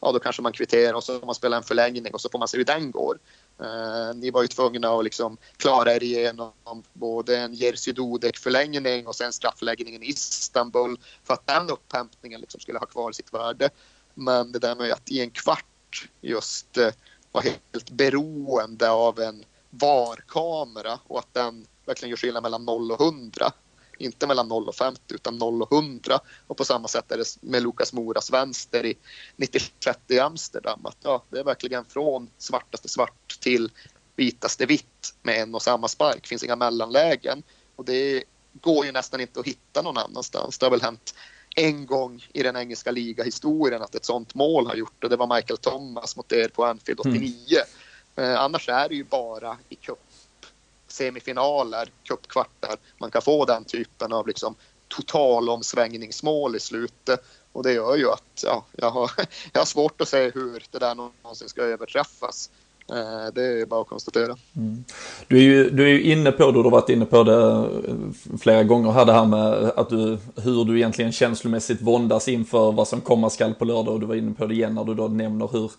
ja då kanske man kvitterar och så får man spela en förlängning och så får man se hur den går. Eh, ni var ju tvungna att liksom klara er igenom både en Jerzy Dudek förlängning och sen straffläggningen i Istanbul för att den upphämtningen liksom skulle ha kvar sitt värde. Men det där med att i en kvart just eh, vara helt beroende av en VAR-kamera och att den verkligen gör skillnad mellan 0 och 100 inte mellan 0 och 50 utan 0 och 100. Och på samma sätt är det med Lukas Moras vänster i 96 i Amsterdam. Att, ja, det är verkligen från svartaste svart till vitaste vitt med en och samma spark. Det finns inga mellanlägen. Och det går ju nästan inte att hitta någon annanstans. Det har väl hänt en gång i den engelska ligahistorien att ett sånt mål har gjort och det var Michael Thomas mot er på Anfield 89. Mm. Eh, annars är det ju bara i cup semifinaler, cupkvartar, man kan få den typen av liksom totalomsvängningsmål i slutet. Och det gör ju att ja, jag, har, jag har svårt att se hur det där någonsin ska överträffas. Eh, det är bara att konstatera. Mm. Du, är ju, du är ju inne på, du har varit inne på det eh, flera gånger här, det här med att du, hur du egentligen känslomässigt våndas inför vad som komma skall på lördag och du var inne på det igen när du då nämner hur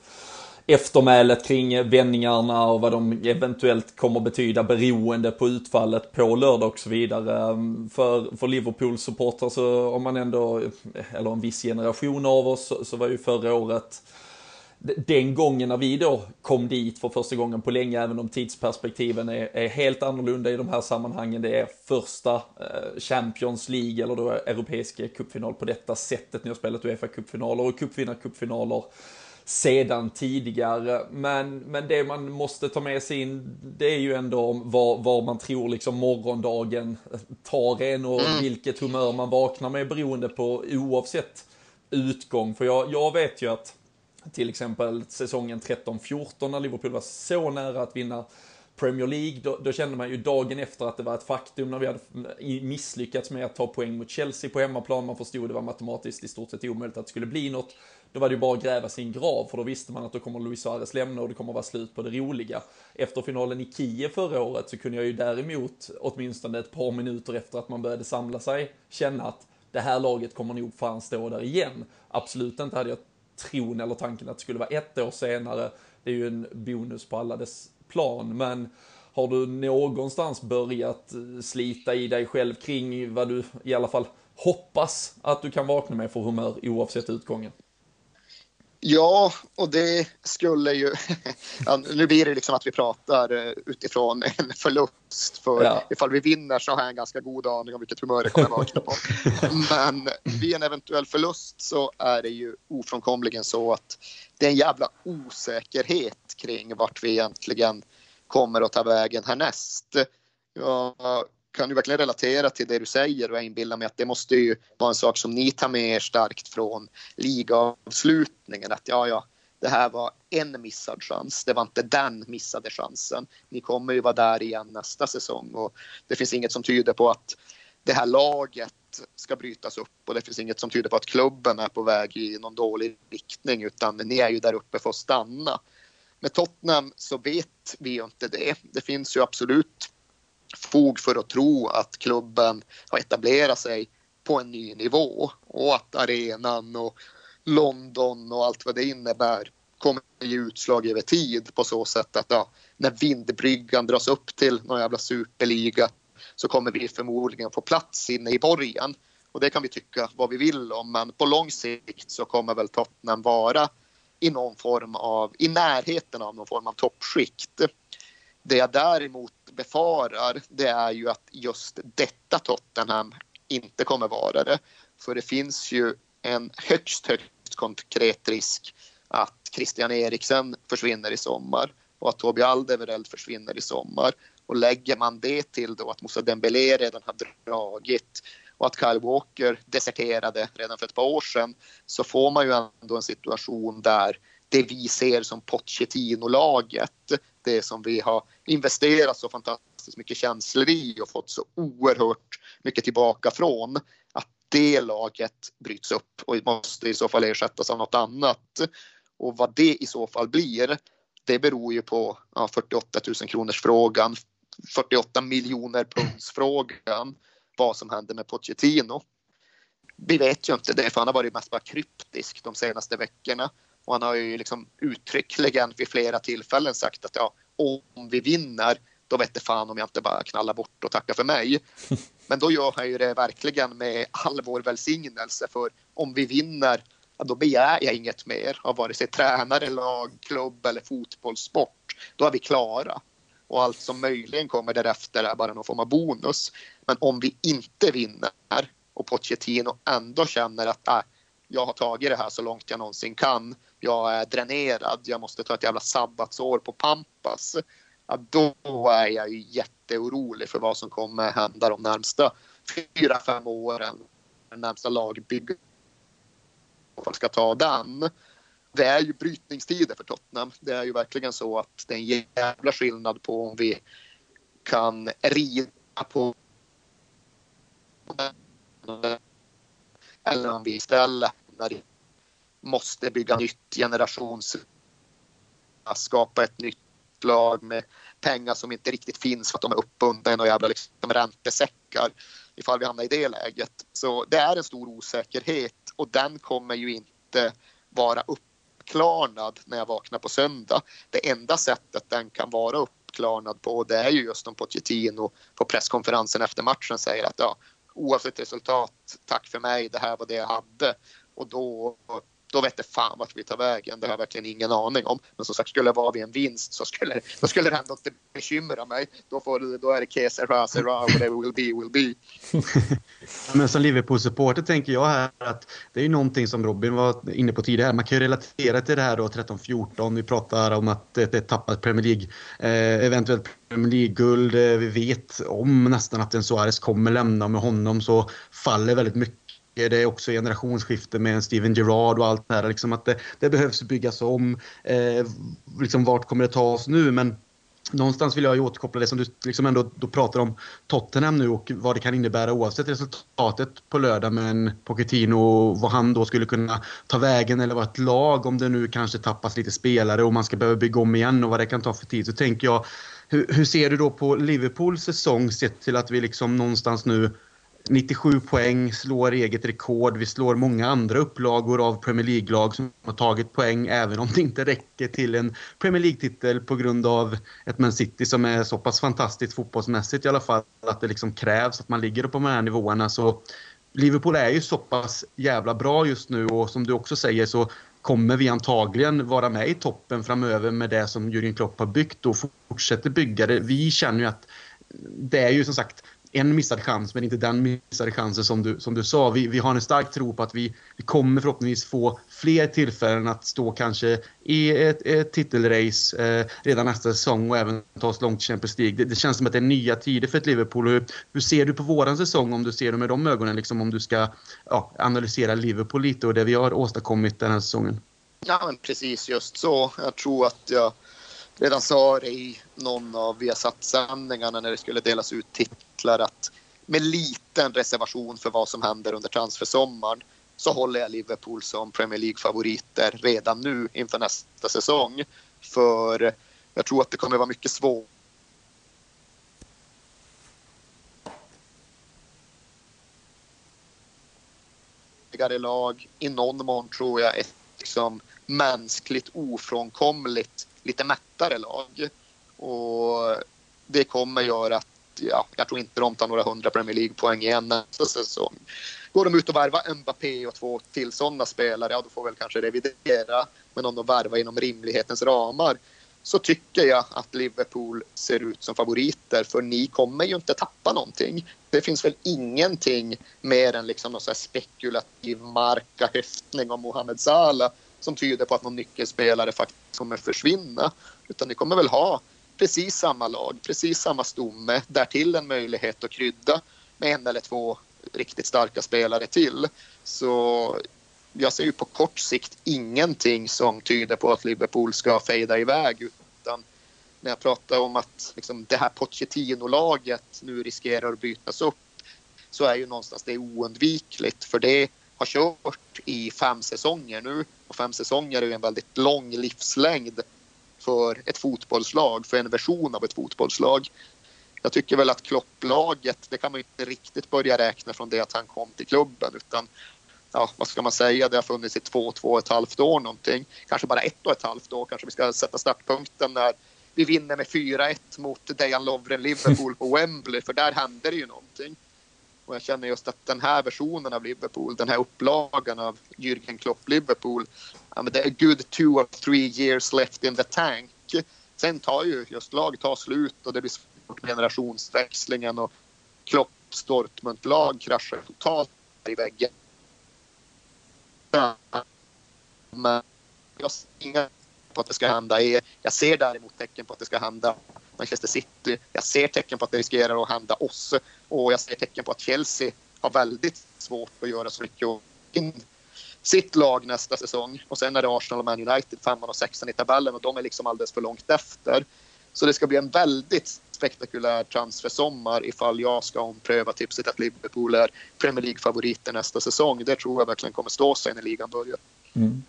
eftermälet kring vändningarna och vad de eventuellt kommer betyda beroende på utfallet på lördag och så vidare. Mm, för, för Liverpool-supportrar så om man ändå, eller en viss generation av oss, så, så var ju förra året den gången när vi då kom dit för första gången på länge, även om tidsperspektiven är, är helt annorlunda i de här sammanhangen. Det är första eh, Champions League eller då europeiska cupfinal på detta sättet. Ni har spelat Uefa cupfinaler och cupvinnarcupfinaler sedan tidigare. Men, men det man måste ta med sig in, det är ju ändå vad, vad man tror liksom morgondagen tar en och mm. vilket humör man vaknar med beroende på oavsett utgång. För jag, jag vet ju att till exempel säsongen 13-14 när Liverpool var så nära att vinna Premier League, då, då, kände man ju dagen efter att det var ett faktum när vi hade misslyckats med att ta poäng mot Chelsea på hemmaplan. Man förstod det var matematiskt i stort sett omöjligt att det skulle bli något. Då var det ju bara att gräva sin grav, för då visste man att då kommer Luis Suarez lämna och det kommer vara slut på det roliga. Efter finalen i Kiev förra året så kunde jag ju däremot, åtminstone ett par minuter efter att man började samla sig, känna att det här laget kommer nog fan stå där igen. Absolut inte hade jag tron eller tanken att det skulle vara ett år senare. Det är ju en bonus på alla dess plan, men har du någonstans börjat eh, slita i dig själv kring vad du i alla fall hoppas att du kan vakna med för humör oavsett utgången? Ja, och det skulle ju... Nu blir det liksom att vi pratar eh, utifrån en förlust. För ja. ifall vi vinner så har jag en ganska god aning om vilket humör det kommer vakna på. Men vid en eventuell förlust så är det ju ofrånkomligen så att det är en jävla osäkerhet kring vart vi egentligen kommer att ta vägen härnäst. Jag kan ju verkligen relatera till det du säger och jag inbillar mig att det måste ju vara en sak som ni tar med er starkt från ligaavslutningen. Att ja, ja, det här var en missad chans. Det var inte den missade chansen. Ni kommer ju vara där igen nästa säsong och det finns inget som tyder på att det här laget ska brytas upp och det finns inget som tyder på att klubben är på väg i någon dålig riktning utan ni är ju där uppe för att stanna. Med Tottenham så vet vi ju inte det. Det finns ju absolut fog för att tro att klubben har etablerat sig på en ny nivå och att arenan och London och allt vad det innebär kommer ge utslag över tid på så sätt att ja, när vindbryggan dras upp till någon jävla superliga så kommer vi förmodligen få plats inne i borgen. Och det kan vi tycka vad vi vill om men på lång sikt så kommer väl Tottenham vara i någon form av, i närheten av någon form av toppskikt. Det jag däremot befarar det är ju att just detta Tottenham inte kommer vara det. För det finns ju en högst, högst konkret risk att Christian Eriksen försvinner i sommar och att Tobi Aldevereld försvinner i sommar. Och lägger man det till då att Moussa Dembélé redan har dragit och att Kyle Walker deserterade redan för ett par år sedan så får man ju ändå en situation där det vi ser som Pochettino-laget, det som vi har investerat så fantastiskt mycket känslor i och fått så oerhört mycket tillbaka från, att det laget bryts upp och måste i så fall ersättas av något annat. Och vad det i så fall blir, det beror ju på ja, 48 000 kronors frågan, 48 miljoner punds frågan, vad som händer med Pochettino. Vi vet ju inte det, för han har varit mest bara kryptisk de senaste veckorna. Och han har ju liksom uttryckligen vid flera tillfällen sagt att ja, om vi vinner då vet det fan om jag inte bara knallar bort och tackar för mig. Men då gör han ju det verkligen med all vår välsignelse för om vi vinner ja, då begär jag inget mer av vare sig tränare, lag, klubb eller fotbollssport. Då är vi klara. Och allt som möjligen kommer därefter är bara någon form av bonus. Men om vi inte vinner och Pochettino ändå känner att äh, jag har tagit det här så långt jag någonsin kan. Jag är dränerad. Jag måste ta ett jävla sabbatsår på Pampas. Ja, då är jag ju jätteorolig för vad som kommer hända de närmsta fyra, fem åren. Den närmsta lagbygget ska ta den. Det är ju brytningstider för Tottenham. Det är ju verkligen så att det är en jävla skillnad på om vi kan rida på eller om vi istället måste bygga nytt generations skapa ett nytt lag med pengar som inte riktigt finns för att de är uppbundna i några jävla liksom räntesäckar ifall vi hamnar i det läget. Så det är en stor osäkerhet och den kommer ju inte vara uppklarnad när jag vaknar på söndag. Det enda sättet den kan vara uppklarnad på det är ju just om Pochettino på presskonferensen efter matchen säger att ja, oavsett resultat, tack för mig, det här var det jag hade. Och då då vet det fan vart vi tar vägen. Det har jag verkligen ingen aning om. Men som sagt, skulle det vara vid en vinst så skulle, då skulle det ändå inte bekymra mig. Då, får, då är det que sera, sera, whatever will be, will be. Men som Liverpool-supporter tänker jag här att det är ju någonting som Robin var inne på tidigare. Man kan ju relatera till det här då 13-14. Vi pratar om att det är tappat Premier League, eh, eventuellt Premier League-guld. Eh, vi vet om nästan att en Suarez kommer lämna med honom så faller väldigt mycket det är också generationsskifte med Steven Gerrard och allt det här. Liksom att det, det behövs byggas om. Eh, liksom vart kommer det ta oss nu? Men någonstans vill jag ju återkoppla det som du liksom ändå då pratar om Tottenham nu och vad det kan innebära oavsett resultatet på lördag med en Pochettino och vad han då skulle kunna ta vägen eller vara ett lag om det nu kanske tappas lite spelare och man ska behöva bygga om igen och vad det kan ta för tid. Så tänker jag, hur, hur ser du då på Liverpools säsong sett till att vi liksom någonstans nu 97 poäng, slår eget rekord. Vi slår många andra upplagor av Premier League-lag som har tagit poäng även om det inte räcker till en Premier League-titel på grund av ett Man City som är så pass fantastiskt fotbollsmässigt i alla fall att det liksom krävs att man ligger på de här nivåerna. Så Liverpool är ju så pass jävla bra just nu och som du också säger så kommer vi antagligen vara med i toppen framöver med det som Jürgen Klopp har byggt och fortsätter bygga det. Vi känner ju att det är ju som sagt en missad chans, men inte den missade chansen som du, som du sa. Vi, vi har en stark tro på att vi, vi kommer förhoppningsvis få fler tillfällen att stå kanske i ett, ett titelrace eh, redan nästa säsong och även ta oss långt i Champions League. Det, det, känns som att det är nya tider för ett Liverpool. Hur, hur ser du på våran säsong om du ser det med de ögonen, liksom om du ska ja, analysera Liverpool lite och det vi har åstadkommit den här säsongen? Ja, men precis just så. Jag tror att jag redan sa det i någon av Viasat-sändningarna när det skulle delas ut titlar att med liten reservation för vad som händer under transfersommaren så håller jag Liverpool som Premier League-favoriter redan nu inför nästa säsong. För jag tror att det kommer vara mycket svårt lag. I någon mån tror jag ett liksom, mänskligt ofrånkomligt lite mättare lag. Och det kommer göra att ja, jag tror inte de tar några hundra Premier League-poäng igen nästa säsong. Går de ut och värvar Mbappé och två till sådana spelare, ja då får väl kanske revidera. Men om de värvar inom rimlighetens ramar så tycker jag att Liverpool ser ut som favoriter för ni kommer ju inte tappa någonting. Det finns väl ingenting mer än liksom någon så spekulativ marka höftning om Mohamed Salah som tyder på att någon nyckelspelare faktiskt kommer försvinna. Utan ni kommer väl ha precis samma lag, precis samma stomme, därtill en möjlighet att krydda med en eller två riktigt starka spelare till. Så jag ser ju på kort sikt ingenting som tyder på att Liverpool ska fejda iväg utan när jag pratar om att liksom, det här Pochettino-laget nu riskerar att bytas upp så är ju någonstans det oundvikligt för det har kört i fem säsonger nu och fem säsonger är ju en väldigt lång livslängd för ett fotbollslag, för en version av ett fotbollslag. Jag tycker väl att Klopplaget, det kan man ju inte riktigt börja räkna från det att han kom till klubben utan ja, vad ska man säga, det har funnits i två, två och ett halvt år någonting. Kanske bara ett och ett halvt år kanske vi ska sätta startpunkten när vi vinner med 4-1 mot Dejan Lovren Liverpool på Wembley för där hände det ju någonting. Och jag känner just att den här versionen av Liverpool, den här upplagan av Jürgen Klopp Liverpool, ja, men det är good two or three years left in the tank. Sen tar ju just lag tar slut och det blir svårt med generationsväxlingen och Klopps Dortmund-lag kraschar totalt i väggen. Men jag ser inga på att det ska hända. Jag ser däremot tecken på att det ska hända Manchester City. Jag ser tecken på att det riskerar att hända oss och jag ser tecken på att Chelsea har väldigt svårt att göra så mycket in sitt lag nästa säsong. Och sen är det Arsenal och Man United, femman och sexan i tabellen och de är liksom alldeles för långt efter. Så det ska bli en väldigt spektakulär transfersommar ifall jag ska ompröva tipset att Liverpool är Premier League-favoriter nästa säsong. Det tror jag verkligen kommer stå sig när ligan börjar. Mm.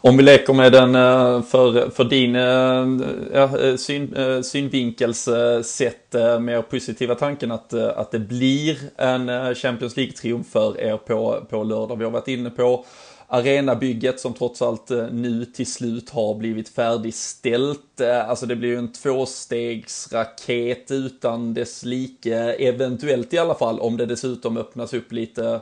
Om vi leker med den eh, för, för din eh, ja, eh, syn, synvinkels sett mer positiva tanken att, att det blir en Champions League-triumf för er på, på lördag. Vi har varit inne på arenabygget som trots allt nu till slut har blivit färdigställt. Alltså det blir ju en tvåstegsraket utan dess like, eventuellt i alla fall, om det dessutom öppnas upp lite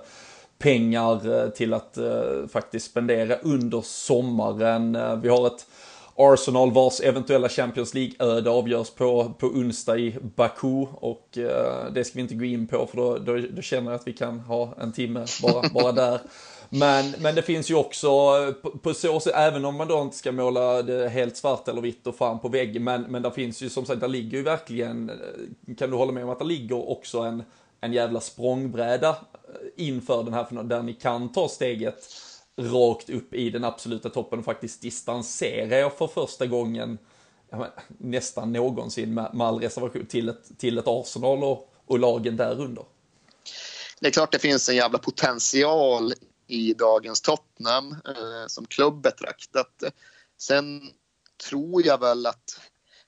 pengar eh, till att eh, faktiskt spendera under sommaren. Eh, vi har ett Arsenal vars eventuella Champions League-öde avgörs på, på onsdag i Baku och eh, det ska vi inte gå in på för då, då, då, känner jag att vi kan ha en timme bara, bara där. Men, men det finns ju också på, på så sätt, även om man då inte ska måla det helt svart eller vitt och fram på väggen, men, men där finns ju som sagt, där ligger ju verkligen, kan du hålla med om att det ligger också en, en jävla språngbräda eh, inför den här, där ni kan ta steget rakt upp i den absoluta toppen och faktiskt distansera er för första gången men, nästan någonsin med, med all reservation till ett, till ett Arsenal och, och lagen därunder. Det är klart det finns en jävla potential i dagens Tottenham eh, som klubb betraktat. Sen tror jag väl att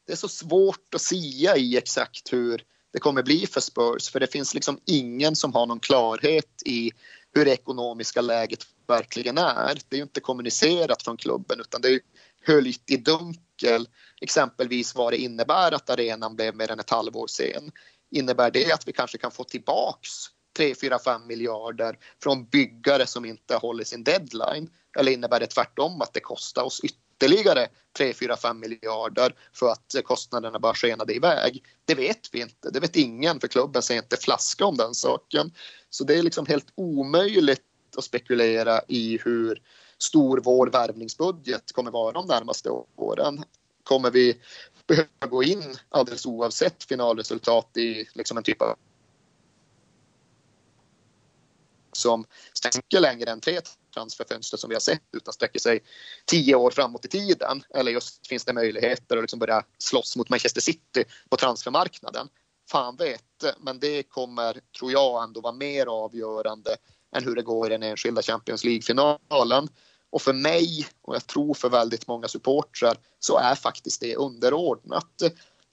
det är så svårt att sia i exakt hur det kommer bli för Spurs för det finns liksom ingen som har någon klarhet i hur det ekonomiska läget verkligen är. Det är ju inte kommunicerat från klubben utan det är höljt i dunkel exempelvis vad det innebär att arenan blev mer än ett halvår sen. Innebär det att vi kanske kan få tillbaks 3, 4, 5 miljarder från byggare som inte håller sin deadline? Eller innebär det tvärtom att det kostar oss ytterligare 3, 4, 5 miljarder för att kostnaderna bara skenade iväg? Det vet vi inte. Det vet ingen för klubben säger inte flaska om den saken. Så det är liksom helt omöjligt att spekulera i hur stor vår värvningsbudget kommer vara de närmaste åren. Kommer vi behöva gå in alldeles oavsett finalresultat i liksom en typ av som sträcker längre än tre transferfönster som vi har sett utan sträcker sig tio år framåt i tiden. Eller just finns det möjligheter att liksom börja slåss mot Manchester City på transfermarknaden. Fan vet, men det kommer, tror jag, ändå vara mer avgörande än hur det går i den enskilda Champions League-finalen. Och för mig, och jag tror för väldigt många supportrar, så är faktiskt det underordnat.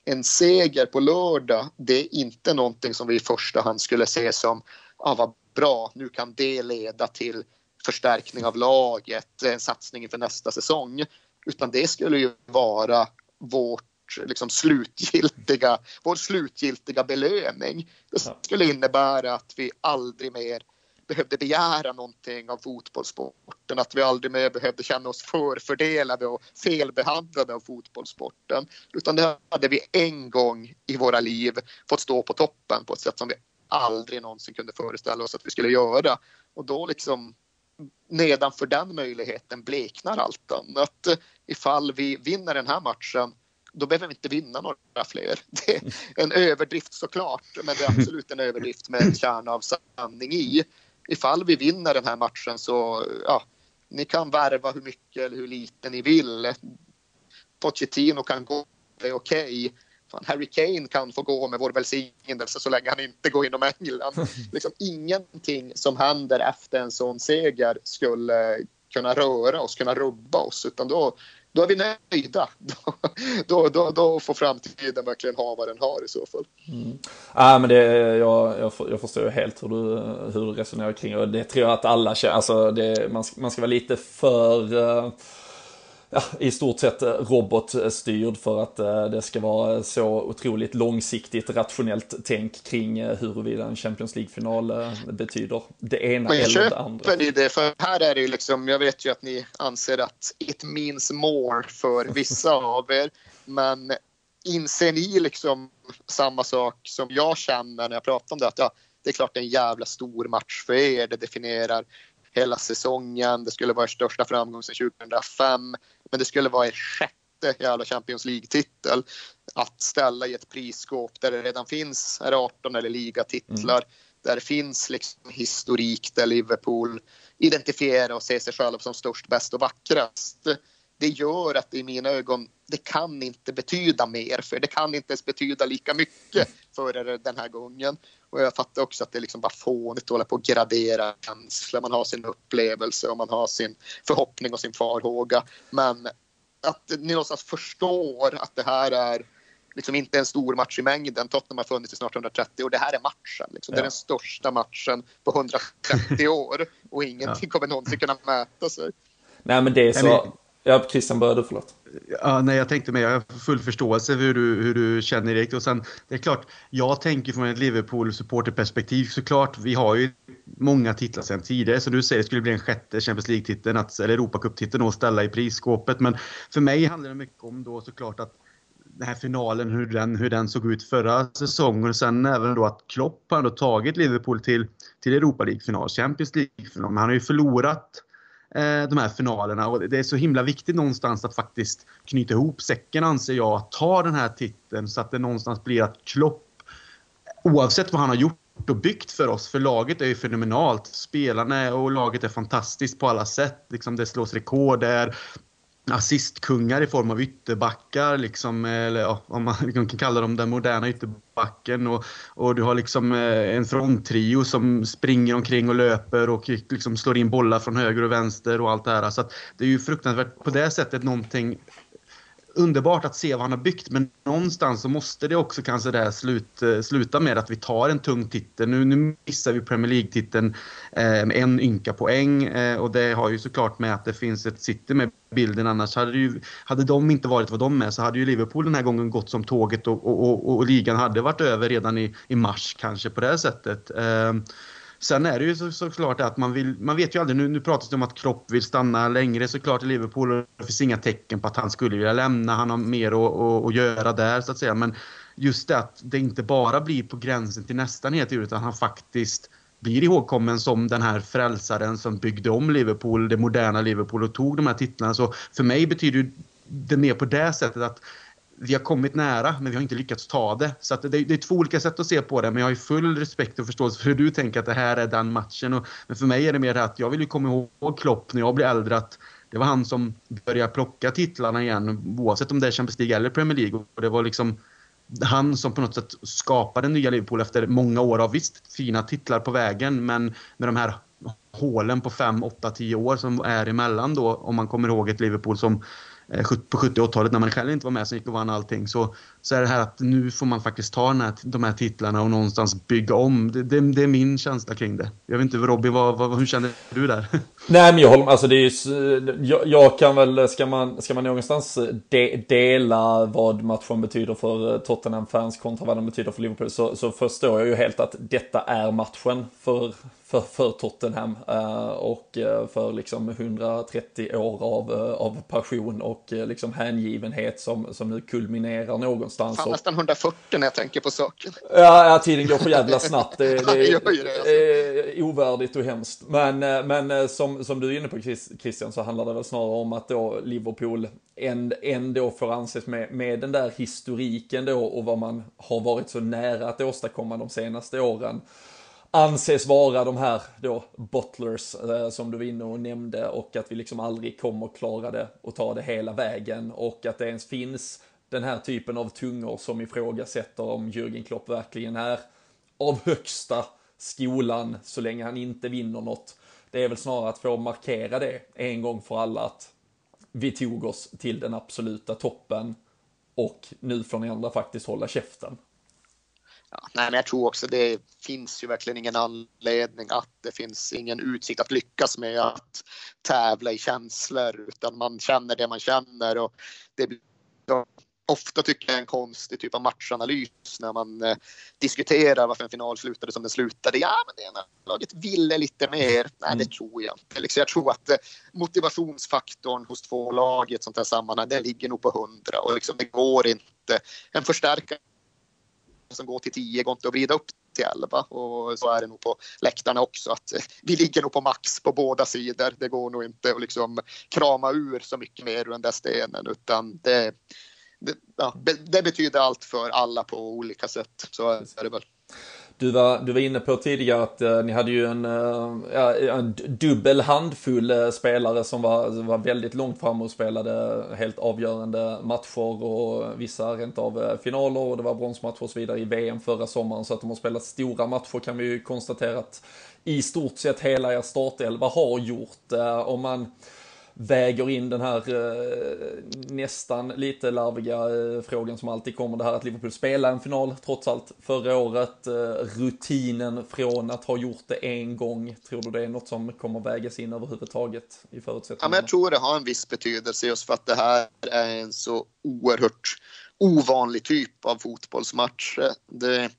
En seger på lördag, det är inte någonting som vi i första hand skulle se som ah, vad bra, nu kan det leda till förstärkning av laget, en satsning inför nästa säsong. Utan det skulle ju vara vårt liksom, slutgiltiga, vår slutgiltiga belöning. Det skulle innebära att vi aldrig mer behövde begära någonting av fotbollssporten, att vi aldrig mer behövde känna oss förfördelade och felbehandlade av fotbollssporten. Utan det hade vi en gång i våra liv fått stå på toppen på ett sätt som vi aldrig någonsin kunde föreställa oss att vi skulle göra. Och då liksom nedanför den möjligheten bleknar allt annat. Ifall vi vinner den här matchen då behöver vi inte vinna några fler. Det är en överdrift såklart, men det är absolut en överdrift med en kärna av sanning i ifall vi vinner den här matchen så ja, ni kan värva hur mycket eller hur lite ni vill. Pochettino kan gå, det är okej. Okay. Harry Kane kan få gå med vår välsignelse så länge han inte går inom England. Liksom ingenting som händer efter en sån seger skulle kunna röra oss, kunna rubba oss, utan då, då är vi nöjda. Då, då, då, får framtiden verkligen ha vad den har i så fall. Mm. Ah, men det, jag, jag, jag förstår helt hur du, hur du resonerar kring det. Det tror jag att alla känner. Alltså det, man, man ska vara lite för... Uh ja, i stort sett eh, robotstyrd för att eh, det ska vara så otroligt långsiktigt rationellt tänk kring eh, huruvida en Champions League-final betyder det ena Men eller det andra. Ni det? För här är det ju liksom, jag vet ju att ni anser att it means more för vissa av er, men inser ni liksom samma sak som jag känner när jag pratar om det? Att ja, det är klart det är en jävla stor match för er. Det definierar hela säsongen. Det skulle vara er största framgång sedan 2005. Men det skulle vara er sjätte jävla Champions League-titel att ställa i ett prisskåp där det redan finns är 18 eller ligatitlar. Mm. Där det finns liksom historik där Liverpool identifierar och ser sig själv som störst, bäst och vackrast. Det gör att i mina ögon, det kan inte betyda mer för det kan inte ens betyda lika mycket för er den här gången. Och jag fattar också att det är liksom bara fånigt att hålla på och gradera känslor. Man har sin upplevelse och man har sin förhoppning och sin farhåga. Men att ni någonstans förstår att det här är liksom inte en stor match i mängden. Tottenham har funnits i snart 130 år. Det här är matchen. Liksom. Ja. Det är den största matchen på 130 år och ingenting kommer någonsin kunna mäta sig. Nej men det är så Ja, Christian började förlåt. Ja, nej, jag tänkte med, jag har full förståelse för hur du, hur du känner Erik. Och sen, det är klart, jag tänker från ett Liverpool-supporterperspektiv såklart. Vi har ju många titlar sedan tidigare. Så du säger det skulle bli en sjätte Champions League-titeln, eller Europacup-titeln att ställa i prisskåpet. Men för mig handlar det mycket om då såklart att den här finalen, hur den, hur den såg ut förra säsongen. Och sen även då att Klopp har ändå tagit Liverpool till, till Europa League-final, Champions League-final. Men han har ju förlorat Eh, de här finalerna och det är så himla viktigt någonstans att faktiskt knyta ihop säcken anser jag. Att ta den här titeln så att det någonstans blir att Klopp, oavsett vad han har gjort och byggt för oss. För laget är ju fenomenalt. Spelarna och laget är fantastiskt på alla sätt. Liksom det slås rekord där assistkungar i form av ytterbackar, liksom, eller ja, om man liksom kan kalla dem den moderna ytterbacken. Och, och du har liksom eh, en fronttrio som springer omkring och löper och liksom slår in bollar från höger och vänster och allt det här. Så det är ju fruktansvärt på det sättet någonting underbart att se vad han har byggt men någonstans så måste det också kanske där slut, eh, sluta med att vi tar en tung titel. Nu, nu missar vi Premier League-titeln eh, med en ynka poäng eh, och det har ju såklart med att det finns ett City med bilden annars hade, ju, hade de inte varit vad de är så hade ju Liverpool den här gången gått som tåget och, och, och, och ligan hade varit över redan i, i mars kanske på det sättet. Eh, Sen är det ju så, såklart att man vill, man vet ju aldrig, nu, nu pratas det om att Kropp vill stanna längre såklart i Liverpool och det finns inga tecken på att han skulle vilja lämna, han har mer att, att, att göra där så att säga. Men just det att det inte bara blir på gränsen till nästan helt utan han faktiskt blir ihågkommen som den här frälsaren som byggde om Liverpool, det moderna Liverpool och tog de här titlarna. Så för mig betyder det mer på det sättet att vi har kommit nära, men vi har inte lyckats ta det. Så det, det, är två olika sätt att se på det, men jag har full respekt och förståelse för hur du tänker att det här är den matchen. Och, men för mig är det mer att jag vill ju komma ihåg Klopp när jag blir äldre, att det var han som började plocka titlarna igen, oavsett om det är Champions League eller Premier League. Och det var liksom han som på något sätt skapade nya Liverpool efter många år av visst fina titlar på vägen, men med de här hålen på 5, 8, 10 år som är emellan då, om man kommer ihåg ett Liverpool som Eh, på 70 80-talet när man själv inte var med som gick och vann allting. Så, så är det här att nu får man faktiskt ta här, de här titlarna och någonstans bygga om. Det, det, det, är min känsla kring det. Jag vet inte Robin, vad, vad, hur känner du där? Nej men jag håller med, alltså det är ju, jag, jag, kan väl, ska man, ska man någonstans de, dela vad matchen betyder för eh, Tottenham-fans kontra vad den betyder för Liverpool så, så förstår jag ju helt att detta är matchen för för, för Tottenham eh, och eh, för liksom 130 år av, av passion och liksom hängivenhet som, som nu kulminerar någonstans. Fan, nästan 140 när jag tänker på saken. Ja, ja tiden går för jävla snabbt. Det, det, det, det är alltså. ovärdigt och hemskt. Men, men som, som du är inne på Christian så handlar det väl snarare om att då Liverpool ändå får anses med, med den där historiken då och vad man har varit så nära att åstadkomma de senaste åren anses vara de här då bottlers eh, som du var inne och nämnde och att vi liksom aldrig kommer klara det och ta det hela vägen och att det ens finns den här typen av tungor som ifrågasätter om Jürgen Klopp verkligen är av högsta skolan så länge han inte vinner något. Det är väl snarare att få markera det en gång för alla att vi tog oss till den absoluta toppen och nu får ni andra faktiskt hålla käften. Ja, nej, men jag tror också det finns ju verkligen ingen anledning att det finns ingen utsikt att lyckas med att tävla i känslor utan man känner det man känner och det blir ofta tycker jag en konstig typ av matchanalys när man eh, diskuterar varför en final slutade som den slutade. Ja, men det ena laget ville lite mer. Nej, mm. det tror jag inte. Liksom, jag tror att eh, motivationsfaktorn hos två lag i ett sånt här sammanhang, det ligger nog på hundra och liksom, det går inte. En förstärkare som går till 10 går inte att vrida upp till 11 och så är det nog på läktarna också att eh, vi ligger nog på max på båda sidor. Det går nog inte att liksom krama ur så mycket mer ur den där stenen utan det, det, ja, det betyder allt för alla på olika sätt. Så är det väl. Du var, du var inne på tidigare att uh, ni hade ju en, uh, en dubbel handfull uh, spelare som var, var väldigt långt fram och spelade helt avgörande matcher och vissa rent av finaler och det var bronsmatcher och så vidare i VM förra sommaren så att de har spelat stora matcher kan vi ju konstatera att i stort sett hela er startelva har gjort. om man väger in den här eh, nästan lite larviga eh, frågan som alltid kommer, det här att Liverpool spelar en final trots allt förra året. Eh, rutinen från att ha gjort det en gång, tror du det är något som kommer vägas in överhuvudtaget i förutsättningarna? Ja, jag tror det har en viss betydelse just för att det här är en så oerhört ovanlig typ av fotbollsmatch. Det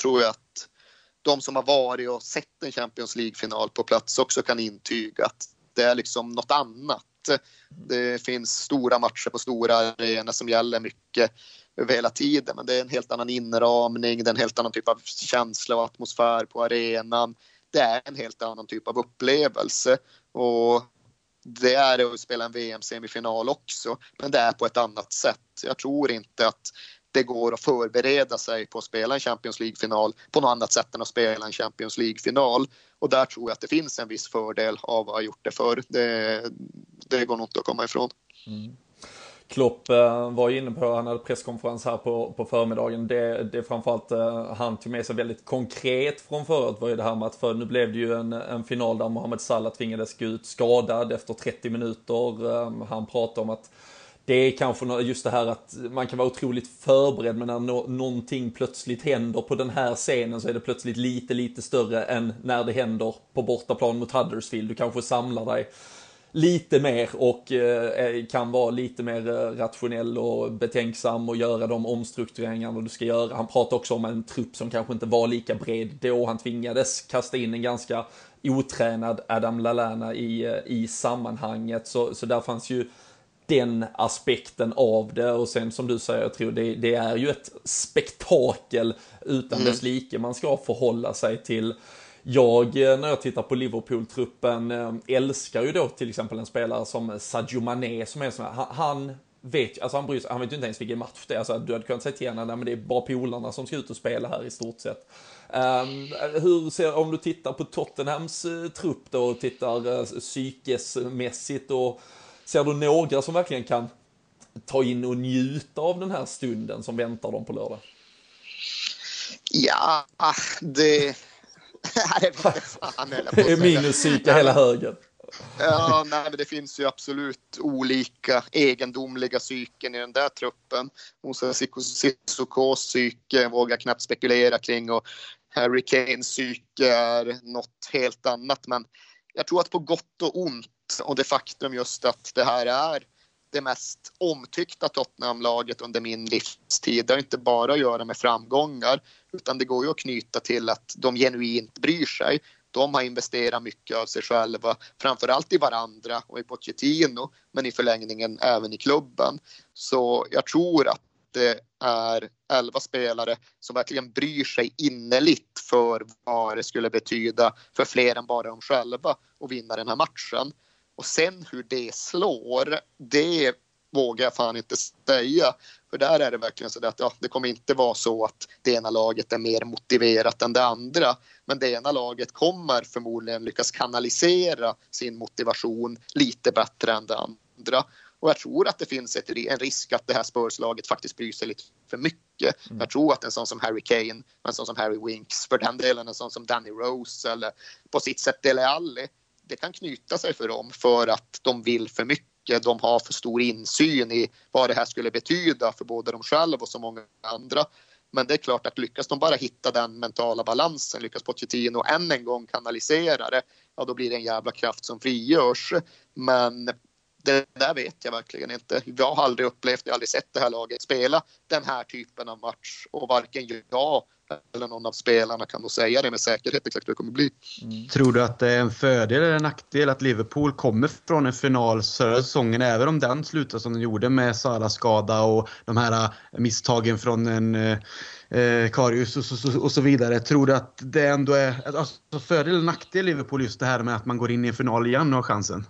tror jag att de som har varit och sett en Champions League-final på plats också kan intyga att det är liksom något annat. Det finns stora matcher på stora arenor som gäller mycket över hela tiden, men det är en helt annan inramning, det är en helt annan typ av känsla och atmosfär på arenan. Det är en helt annan typ av upplevelse och det är det att spela en VM-semifinal också, men det är på ett annat sätt. Jag tror inte att det går att förbereda sig på att spela en Champions League-final på något annat sätt än att spela en Champions League-final. Och där tror jag att det finns en viss fördel av att ha gjort det förr. Det, det går nog inte att komma ifrån. Mm. Klopp eh, var inne på, han hade presskonferens här på, på förmiddagen, det, det framförallt eh, han tog med sig väldigt konkret från förut var ju det här med att för nu blev det ju en, en final där Mohamed Salah tvingades gå ut skadad efter 30 minuter. Eh, han pratade om att det är kanske just det här att man kan vara otroligt förberedd men när no någonting plötsligt händer på den här scenen så är det plötsligt lite, lite större än när det händer på bortaplan mot Huddersfield. Du kanske samlar dig lite mer och eh, kan vara lite mer eh, rationell och betänksam och göra de omstruktureringar du ska göra. Han pratar också om en trupp som kanske inte var lika bred då. Han tvingades kasta in en ganska otränad Adam Lallana i, eh, i sammanhanget. Så, så där fanns ju den aspekten av det och sen som du säger, jag tror det, det är ju ett spektakel utan mm. dess like man ska förhålla sig till. Jag, eh, när jag tittar på Liverpool-truppen, eh, älskar ju då till exempel en spelare som Sadio Mané som är sån här, han vet, alltså han bryr sig, han vet ju inte ens vilken match det är. Alltså, du hade kunnat säga till honom, men det är bara polarna som ska ut och spela här i stort sett. Um, hur ser, om du tittar på Tottenhams uh, trupp då och tittar uh, psykesmässigt och Ser du några som verkligen kan ta in och njuta av den här stunden som väntar dem på lördag? Ja, det... det är är minuspsyke hela högen. Ja, nej, men det finns ju absolut olika egendomliga psyken i den där truppen. Musa Sissokos psyke vågar knappt spekulera kring och Harry Kanes psyke är något helt annat. Men jag tror att på gott och ont och det faktum just att det här är det mest omtyckta Tottenham-laget under min livstid. Det har inte bara att göra med framgångar utan det går ju att knyta till att de genuint bryr sig. De har investerat mycket av sig själva, framförallt i varandra och i Pochettino, men i förlängningen även i klubben. Så jag tror att det är elva spelare som verkligen bryr sig innerligt för vad det skulle betyda för fler än bara de själva att vinna den här matchen. Och sen hur det slår, det vågar jag fan inte säga. För där är det verkligen så att ja, det kommer inte vara så att det ena laget är mer motiverat än det andra. Men det ena laget kommer förmodligen lyckas kanalisera sin motivation lite bättre än det andra. Och jag tror att det finns ett, en risk att det här Spurs-laget faktiskt bryr sig lite för mycket. Mm. Jag tror att en sån som Harry Kane, en sån som Harry Winks, för den delen en sån som Danny Rose eller på sitt sätt Dele Alli det kan knyta sig för dem för att de vill för mycket. De har för stor insyn i vad det här skulle betyda för både dem själva och så många andra. Men det är klart att lyckas de bara hitta den mentala balansen, lyckas Pochettino än en gång kanalisera det, ja då blir det en jävla kraft som frigörs. Men det där vet jag verkligen inte. Jag har aldrig upplevt, jag har aldrig sett det här laget spela den här typen av match och varken jag eller någon av spelarna kan nog säga det med säkerhet exakt hur det kommer bli. Mm. Tror du att det är en fördel eller en nackdel att Liverpool kommer från en final förra säsongen, även om den slutar som den gjorde med Salas skada och de här eh, misstagen från en eh, eh Karius och så, och så, vidare. Tror du att det ändå är alltså, fördel eller nackdel Liverpool just det här med att man går in i en final igen och har chansen?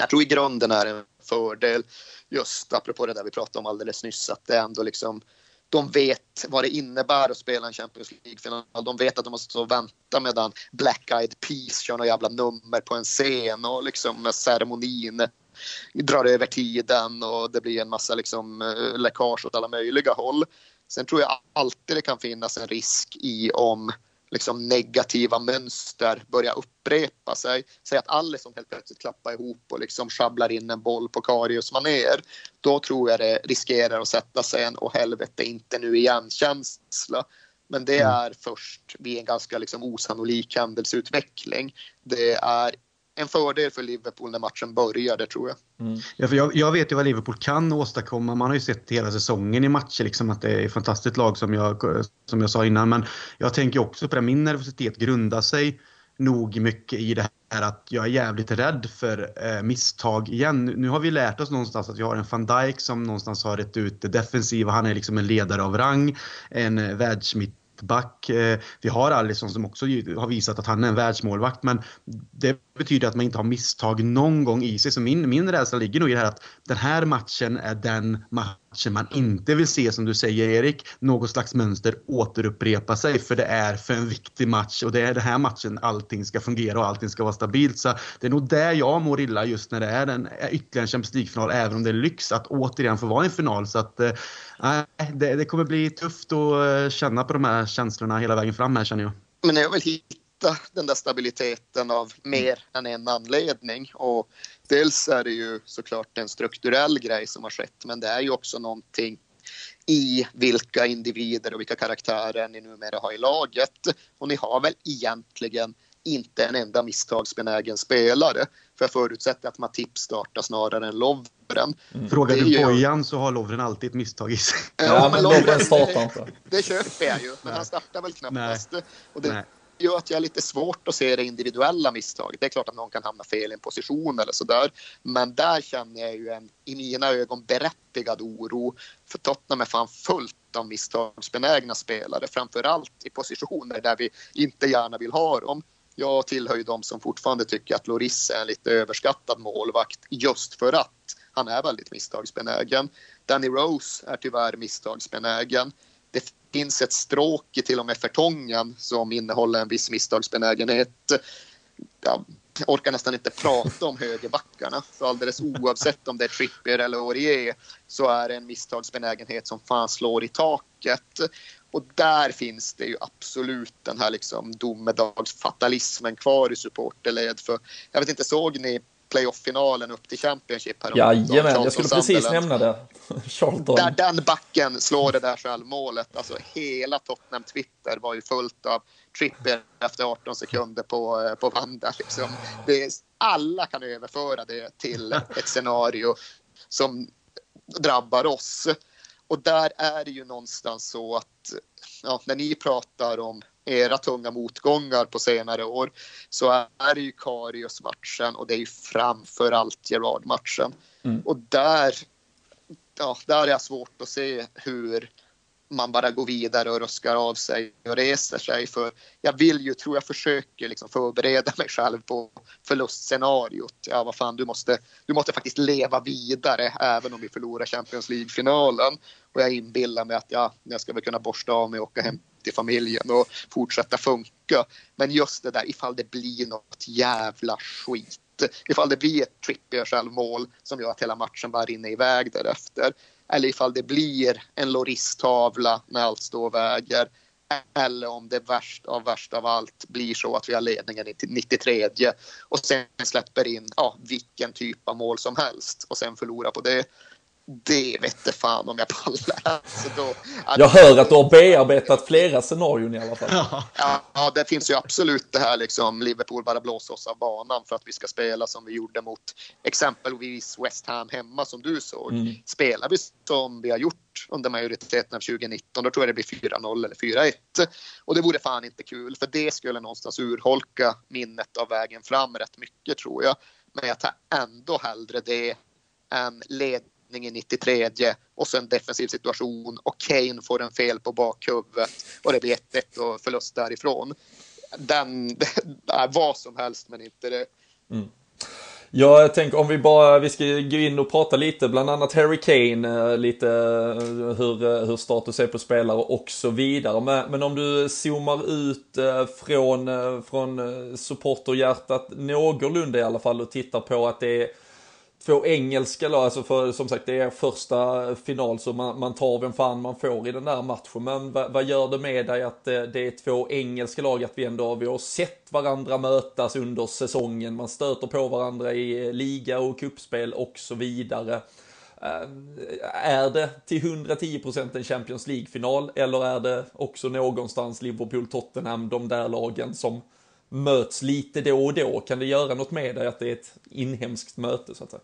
Jag tror i grunden är en fördel just apropå det där vi pratade om alldeles nyss att det ändå liksom de vet vad det innebär att spela en Champions League-final. De vet att de måste stå och vänta medan Black Eyed Peas kör några jävla nummer på en scen och liksom ceremonin drar över tiden och det blir en massa liksom eh, läckage åt alla möjliga håll. Sen tror jag alltid det kan finnas en risk i om liksom negativa mönster börjar upprepa sig. Säg att Alisson helt plötsligt klappar ihop och liksom sjabblar in en boll på Karius maner. Då tror jag det riskerar att sätta sig en och helvete inte nu igen-känsla. Men det mm. är först vid en ganska liksom osannolik händelseutveckling. Det är en fördel för Liverpool när matchen började tror jag. Mm. Ja, för jag, jag, vet ju vad Liverpool kan åstadkomma. Man har ju sett hela säsongen i matcher liksom att det är ett fantastiskt lag som jag, som jag sa innan. Men jag tänker också på det, min nervositet grundar sig nog mycket i det här att jag är jävligt rädd för eh, misstag igen. Nu har vi lärt oss någonstans att vi har en van Dijk som någonstans har rätt ut det defensiva. Han är liksom en ledare av rang, en eh, världsmitt mittback. Eh, vi har Alisson som också har visat att han är en världsmålvakt men det betyder att man inte har misstag någon gång i sig. Så min, min rädsla ligger nog i det här att den här matchen är den matchen man inte vill se, som du säger Erik, något slags mönster återupprepa sig. För det är för en viktig match och det är den här matchen allting ska fungera och allting ska vara stabilt. Så det är nog där jag mår illa just när det är en, ytterligare en Champions League-final, även om det är lyx att återigen få vara i en final. Så att, eh, nej, det, det kommer bli tufft att eh, känna på de här känslorna hela vägen fram här känner jag. Men jag vill hitta den där stabiliteten av mer än en anledning. Och dels är det ju såklart en strukturell grej som har skett men det är ju också någonting i vilka individer och vilka karaktärer ni numera har i laget. Och ni har väl egentligen inte en enda misstagsbenägen spelare. För jag förutsätter att Matip startar snarare än Lovren. Mm. Frågar du ju... Bojan så har Lovren alltid ett misstag i sig. Ja, ja men Lovren startar inte. Det köper jag ju, men Nej. han startar väl knappast. Nej. Och det, Nej gör att jag har lite svårt att se det individuella misstaget. Det är klart att någon kan hamna fel i en position eller sådär. Men där känner jag ju en, i mina ögon, berättigad oro. För Tottenham är fan fullt av misstagsbenägna spelare. Framförallt i positioner där vi inte gärna vill ha dem. Jag tillhör ju de som fortfarande tycker att Loris är en lite överskattad målvakt just för att han är väldigt misstagsbenägen. Danny Rose är tyvärr misstagsbenägen det finns ett stråk i till och med förtången som innehåller en viss misstagsbenägenhet. Jag orkar nästan inte prata om högerbackarna. Så alldeles oavsett om det är Trippier eller Aurier så är det en misstagsbenägenhet som fan slår i taket. Och där finns det ju absolut den här liksom domedagsfatalismen kvar i supporterled. För jag vet inte, såg ni playoff-finalen upp till Championship. Här Jajamän, jag skulle precis nämna det. Charlton. Där den backen slår det där självmålet. Alltså hela Tottenham Twitter var ju fullt av Tripper efter 18 sekunder på, eh, på Vanda. Liksom. Det, alla kan överföra det till ett scenario som drabbar oss. Och där är det ju någonstans så att ja, när ni pratar om era tunga motgångar på senare år så är det ju Karius-matchen och det är ju framför allt Gerard-matchen. Mm. Och där, ja, där är jag svårt att se hur man bara går vidare och ruskar av sig och reser sig. För jag vill ju, tror jag försöker liksom förbereda mig själv på förlustscenariot. Ja, vad fan, du måste, du måste faktiskt leva vidare även om vi förlorar Champions League-finalen. Och jag inbillar mig att ja, jag ska väl kunna borsta av mig och åka hem till familjen och fortsätta funka. Men just det där ifall det blir något jävla skit. Ifall det blir ett Trippier självmål som gör att hela matchen bara rinner iväg därefter. Eller ifall det blir en Loris-tavla när allt står och väger. Eller om det värst av värst av allt blir så att vi har ledningen i 93 och sen släpper in ja, vilken typ av mål som helst och sen förlorar på det det vette fan om jag pallar. Alltså då, jag hör att du har bearbetat flera scenarion i alla fall. Ja, ja, det finns ju absolut det här liksom Liverpool bara blåser oss av banan för att vi ska spela som vi gjorde mot exempelvis West Ham hemma som du såg. Mm. Spelar vi som vi har gjort under majoriteten av 2019 då tror jag det blir 4-0 eller 4-1. Och det vore fan inte kul för det skulle någonstans urholka minnet av vägen fram rätt mycket tror jag. Men jag tar ändå hellre det än led räddning i 93 och sen defensiv situation och Kane får en fel på bakhuvudet och det blir 1-1 och förlust därifrån. Den, är äh, vad som helst men inte det. Mm. Ja, jag tänker om vi bara, vi ska gå in och prata lite, bland annat Harry Kane, eh, lite eh, hur, eh, hur status är på spelare och så vidare. Men, men om du zoomar ut från, från supporterhjärtat någorlunda i alla fall och tittar på att det är två engelska lag, alltså för som sagt det är första final så man, man tar vem fan man får i den där matchen. Men vad, vad gör det med dig att det, det, är två engelska lag, att vi ändå vi har sett varandra mötas under säsongen, man stöter på varandra i eh, liga och kuppspel och så vidare. Eh, är det till 110% en Champions League-final eller är det också någonstans Liverpool-Tottenham, de där lagen som möts lite då och då? Kan det göra något med dig att det är ett inhemskt möte så att säga?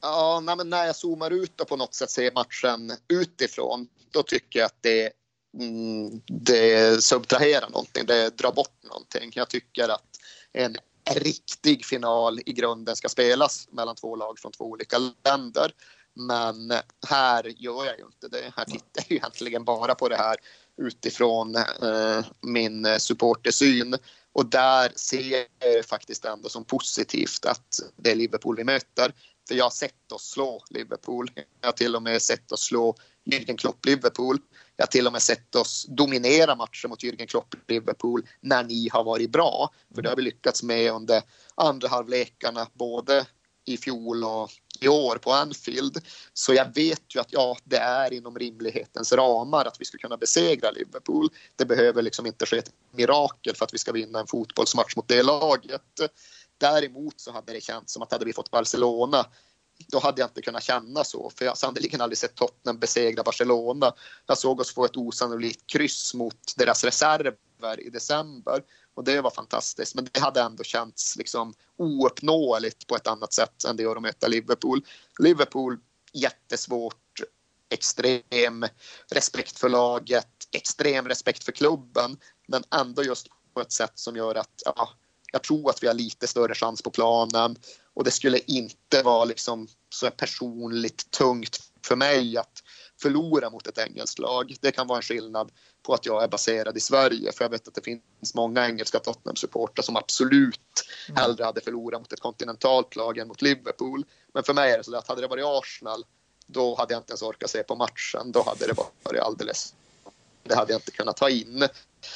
Ja, nej, men när jag zoomar ut och på något sätt ser matchen utifrån, då tycker jag att det, mm, det subtraherar någonting, det drar bort någonting. Jag tycker att en riktig final i grunden ska spelas mellan två lag från två olika länder. Men här gör jag ju inte det. Här tittar jag egentligen bara på det här utifrån eh, min supportersyn. Och där ser jag faktiskt ändå som positivt att det är Liverpool vi möter. För jag har sett oss slå Liverpool. Jag har till och med sett oss slå Jürgen Klopp Liverpool. Jag har till och med sett oss dominera matcher mot Jürgen Klopp Liverpool när ni har varit bra. För det har vi lyckats med under andra halvlekarna både i fjol och i år på Anfield. Så jag vet ju att ja, det är inom rimlighetens ramar att vi ska kunna besegra Liverpool. Det behöver liksom inte ske ett mirakel för att vi ska vinna en fotbollsmatch mot det laget. Däremot så hade det känts som att hade vi fått Barcelona då hade jag inte kunnat känna så, för jag har sannerligen aldrig sett Tottenham besegra Barcelona. Jag såg oss få ett osannolikt kryss mot deras reserver i december och det var fantastiskt. Men det hade ändå känts liksom ouppnåeligt på ett annat sätt än det gör att möta Liverpool. Liverpool jättesvårt, extrem respekt för laget, extrem respekt för klubben, men ändå just på ett sätt som gör att ja, jag tror att vi har lite större chans på planen och det skulle inte vara liksom så personligt tungt för mig att förlora mot ett engelskt lag. Det kan vara en skillnad på att jag är baserad i Sverige. För jag vet att det finns många engelska Tottenham-supportrar som absolut mm. hellre hade förlorat mot ett kontinentalt lag än mot Liverpool. Men för mig är det så att hade det varit Arsenal, då hade jag inte ens orkat se på matchen. Då hade det varit alldeles det hade jag inte kunnat ta in.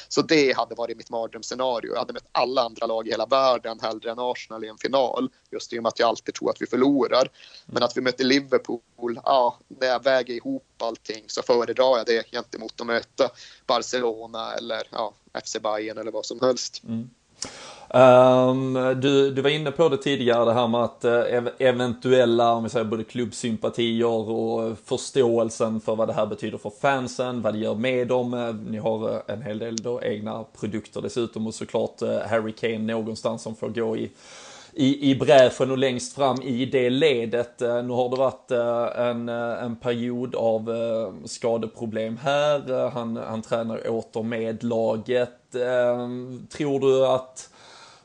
Så det hade varit mitt mardrömsscenario. Jag hade mött alla andra lag i hela världen hellre än Arsenal i en final. Just i och med att jag alltid tror att vi förlorar. Men att vi möter Liverpool, ja, när jag väger ihop allting så föredrar jag det gentemot att möta Barcelona eller ja, FC Bayern eller vad som helst. Mm. Um, du, du var inne på det tidigare, det här med att eh, eventuella, om vi säger både klubbsympatier och eh, förståelsen för vad det här betyder för fansen, vad det gör med dem. Eh, ni har en hel del då egna produkter dessutom och såklart Harry Kane någonstans som får gå i i, i bräschen och längst fram i det ledet. Eh, nu har det varit eh, en, eh, en period av skadeproblem här. Han, han tränar åter med laget. Tror du att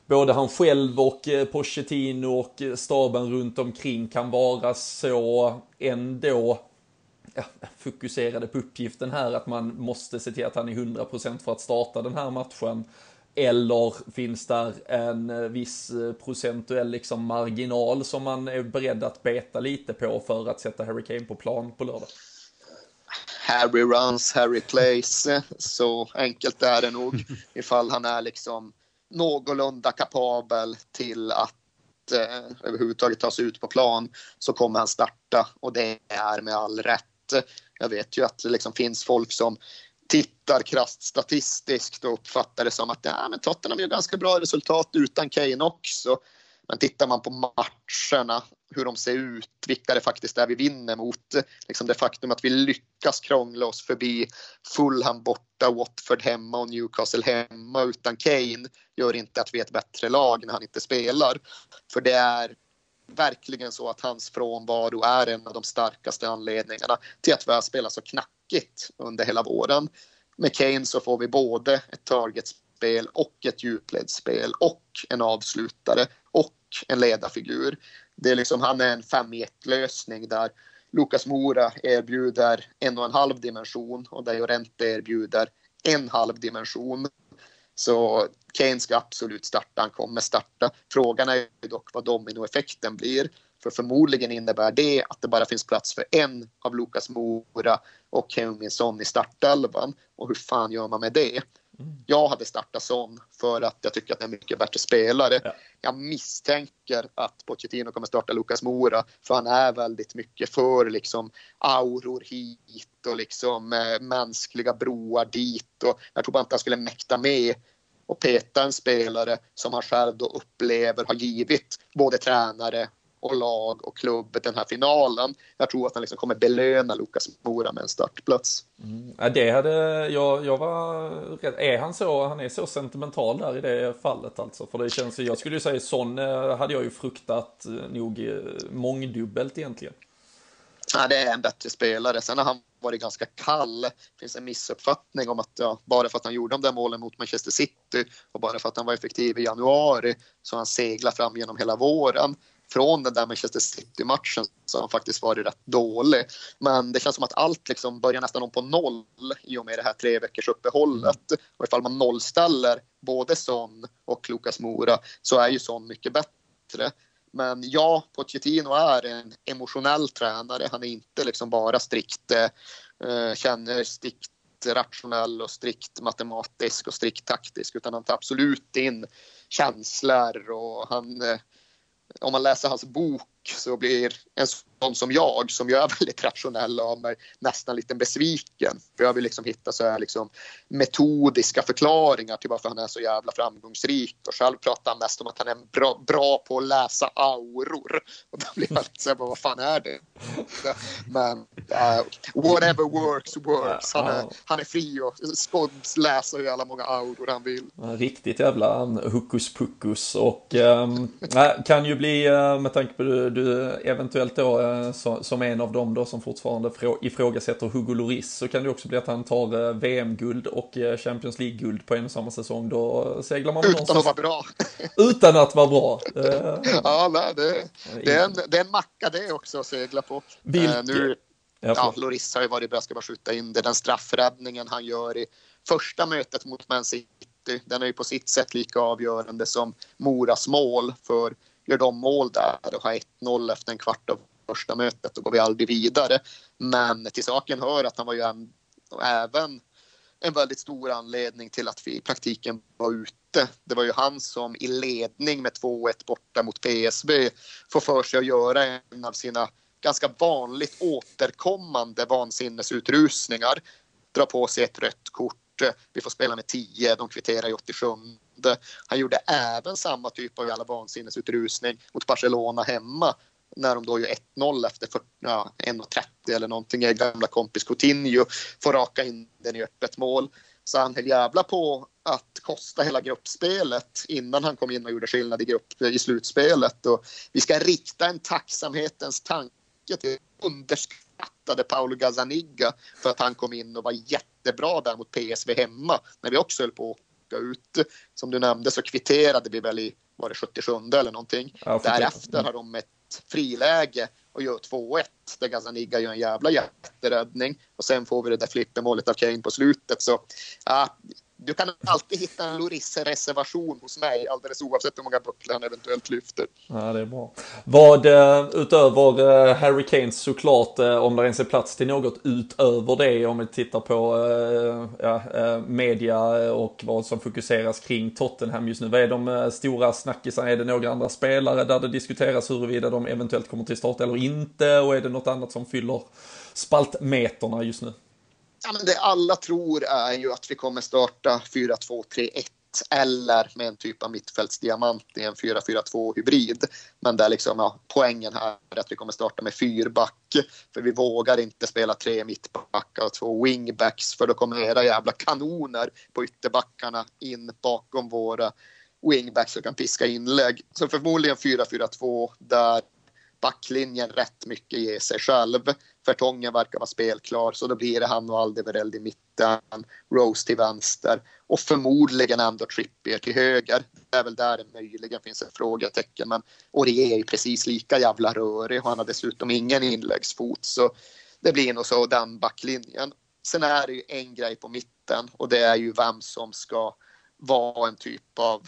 både han själv och Pochettino och staben runt omkring kan vara så ändå ja, fokuserade på uppgiften här att man måste se till att han är 100% för att starta den här matchen. Eller finns där en eh, viss procentuell liksom marginal som man är beredd att beta lite på för att sätta Harry Kane på plan på lördag? Harry runs, Harry plays. Så enkelt är det nog ifall han är liksom någorlunda kapabel till att eh, överhuvudtaget ta sig ut på plan så kommer han starta och det är med all rätt. Jag vet ju att det liksom finns folk som tittar krasst statistiskt och uppfattar det som att ja, men Tottenham gör ganska bra resultat utan Kane också. Men tittar man på matcherna, hur de ser ut, vilka det faktiskt är vi vinner mot, liksom det faktum att vi lyckas krångla oss förbi Fulham borta, Watford hemma och Newcastle hemma utan Kane gör inte att vi är ett bättre lag när han inte spelar. För det är verkligen så att hans frånvaro är en av de starkaste anledningarna till att vi har spelat så knackigt under hela våren. Med Kane så får vi både ett targetspel och ett djupledsspel och en avslutare och en ledarfigur. Det är liksom, han är en 5 1 lösning där Lukas Mora erbjuder en och en halv dimension och där Jorente erbjuder en halv dimension. Så Kane ska absolut starta, han kommer starta. Frågan är dock vad dominoeffekten blir. För förmodligen innebär det att det bara finns plats för en av Lukas Mora och Kevin i startelvan. Och hur fan gör man med det? Jag hade startat Son för att jag tycker att det är mycket bättre spelare. Ja. Jag misstänker att Pochettino kommer starta Lucas Moura för han är väldigt mycket för liksom auror hit och liksom eh, mänskliga broar dit och jag tror bara inte han skulle mäkta med och peta en spelare som han själv då upplever har givit både tränare och lag och klubb den här finalen. Jag tror att han liksom kommer belöna Lukas Mora med en startplats. Mm. Ja, det hade, jag, jag var rädd. Är han så, han är så sentimental där i det fallet alltså? För det känns ju, jag skulle ju säga sån eh, hade jag ju fruktat eh, nog eh, mångdubbelt egentligen. Ja, det är en bättre spelare. Sen har han varit ganska kall. Det finns en missuppfattning om att ja, bara för att han gjorde de där målen mot Manchester City och bara för att han var effektiv i januari så har han seglat fram genom hela våren från den där Manchester City-matchen så har han faktiskt varit rätt dålig. Men det känns som att allt liksom börjar nästan om på noll i och med det här tre veckors uppehållet. Och ifall man nollställer både Son och Lukas Mora så är ju Son mycket bättre. Men ja, Pochettino är en emotionell tränare. Han är inte liksom bara strikt, eh, känner strikt rationell och strikt matematisk och strikt taktisk utan han tar absolut in känslor och han eh, om man läser hans bok så blir en sån som jag, som jag är väldigt rationell av mig, nästan lite besviken. För jag vill liksom hitta så här liksom metodiska förklaringar till varför han är så jävla framgångsrik. Och själv pratar han mest om att han är bra, bra på att läsa auror. Och då blir jag lite så här, vad fan är det? Men uh, whatever works works. Han är, han är fri och spåds läsa hur alla många auror han vill. Riktigt jävla hokus pokus och um, kan ju bli med tanke på du, du eventuellt då så, som en av dem då som fortfarande ifrågasätter Hugo Lloris så kan det också bli att han tar VM-guld och Champions League-guld på en och samma säsong. Då seglar man Utan någonstans... att vara bra. Utan att vara bra. ja, nej, det, det, är en, det är en macka det också att segla på. Vilket? Nu, ja, Lloris har ju varit bra, ska bara skjuta in det. Den straffräddningen han gör i första mötet mot Man City, den är ju på sitt sätt lika avgörande som Moras mål. För gör de mål där och har 1-0 efter en kvart av första mötet, då går vi aldrig vidare. Men till saken hör att han var ju en, även en väldigt stor anledning till att vi i praktiken var ute. Det var ju han som i ledning med 2-1 borta mot PSV får för sig att göra en av sina ganska vanligt återkommande vansinnesutrusningar. Dra på sig ett rött kort. Vi får spela med 10, de kvitterar i 87. Han gjorde även samma typ av jävla vansinnesutrusning mot Barcelona hemma när de då gör 1-0 efter ja, 1.30 eller någonting. är Gamla kompis Coutinho får raka in den i öppet mål. Så han höll jävla på att kosta hela gruppspelet innan han kom in och gjorde skillnad i, grupp, i slutspelet. Och vi ska rikta en tacksamhetens tanke till underskattade Paolo Gazzaniga för att han kom in och var jättebra där mot PSV hemma när vi också höll på att åka ut. Som du nämnde så kvitterade vi väl i var det 77 eller någonting. Ja, Därefter har de ett friläge och gör 2-1 där Gazaniga gör en jävla jätteräddning och sen får vi det där flippermålet av Kane på slutet. Så ja, du kan alltid hitta en Lloris-reservation hos mig alldeles oavsett hur många bucklar han eventuellt lyfter. Ja, det är bra. Vad eh, utöver eh, Harry Kanes såklart, eh, om det ens är plats till något utöver det om vi tittar på ja, media och vad som fokuseras kring Tottenham just nu. Vad är de stora snackisarna? Är det några andra spelare där det diskuteras huruvida de eventuellt kommer till start eller inte? Och är det något annat som fyller spaltmeterna just nu? Ja, men det alla tror är ju att vi kommer starta 4-2-3-1 eller med en typ av mittfältsdiamant i en 4-4-2 hybrid. Men där liksom, ja, poängen här är att vi kommer starta med fyrback. För vi vågar inte spela tre mittbackar och två wingbacks för då kommer era jävla kanoner på ytterbackarna in bakom våra wingbacks och kan piska inlägg. Så förmodligen 4-4-2 där backlinjen rätt mycket ge sig själv. Fertongen verkar vara spelklar så då blir det han och Aldevereld i mitten, Rose till vänster och förmodligen ändå Trippier till höger. Det är väl där det möjligen finns ett frågetecken men Orier är ju precis lika jävla rörig och han har dessutom ingen inläggsfot så det blir nog så den backlinjen. Sen är det ju en grej på mitten och det är ju vem som ska vara en typ av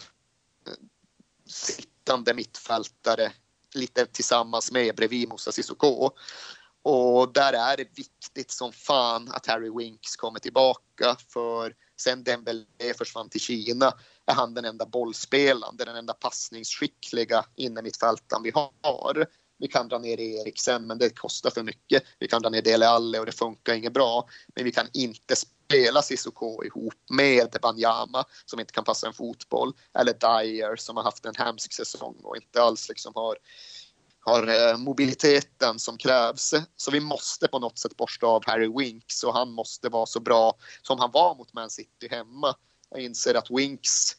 sittande mittfältare lite tillsammans med bredvid Moussa Sissoko. Och där är det viktigt som fan att Harry Winks kommer tillbaka för sen Dembélé försvann till Kina är han den enda bollspelaren, den enda passningsskickliga inne mittfältaren vi har. Vi kan dra ner Eriksen, men det kostar för mycket. Vi kan dra ner Dele Alli och det funkar inget bra. Men vi kan inte spela Sissoko ihop med Banyama som inte kan passa en fotboll. Eller Dyer som har haft en hemsk säsong och inte alls liksom har har eh, mobiliteten som krävs. Så vi måste på något sätt borsta av Harry Winks och han måste vara så bra som han var mot Man City hemma. Jag inser att Winks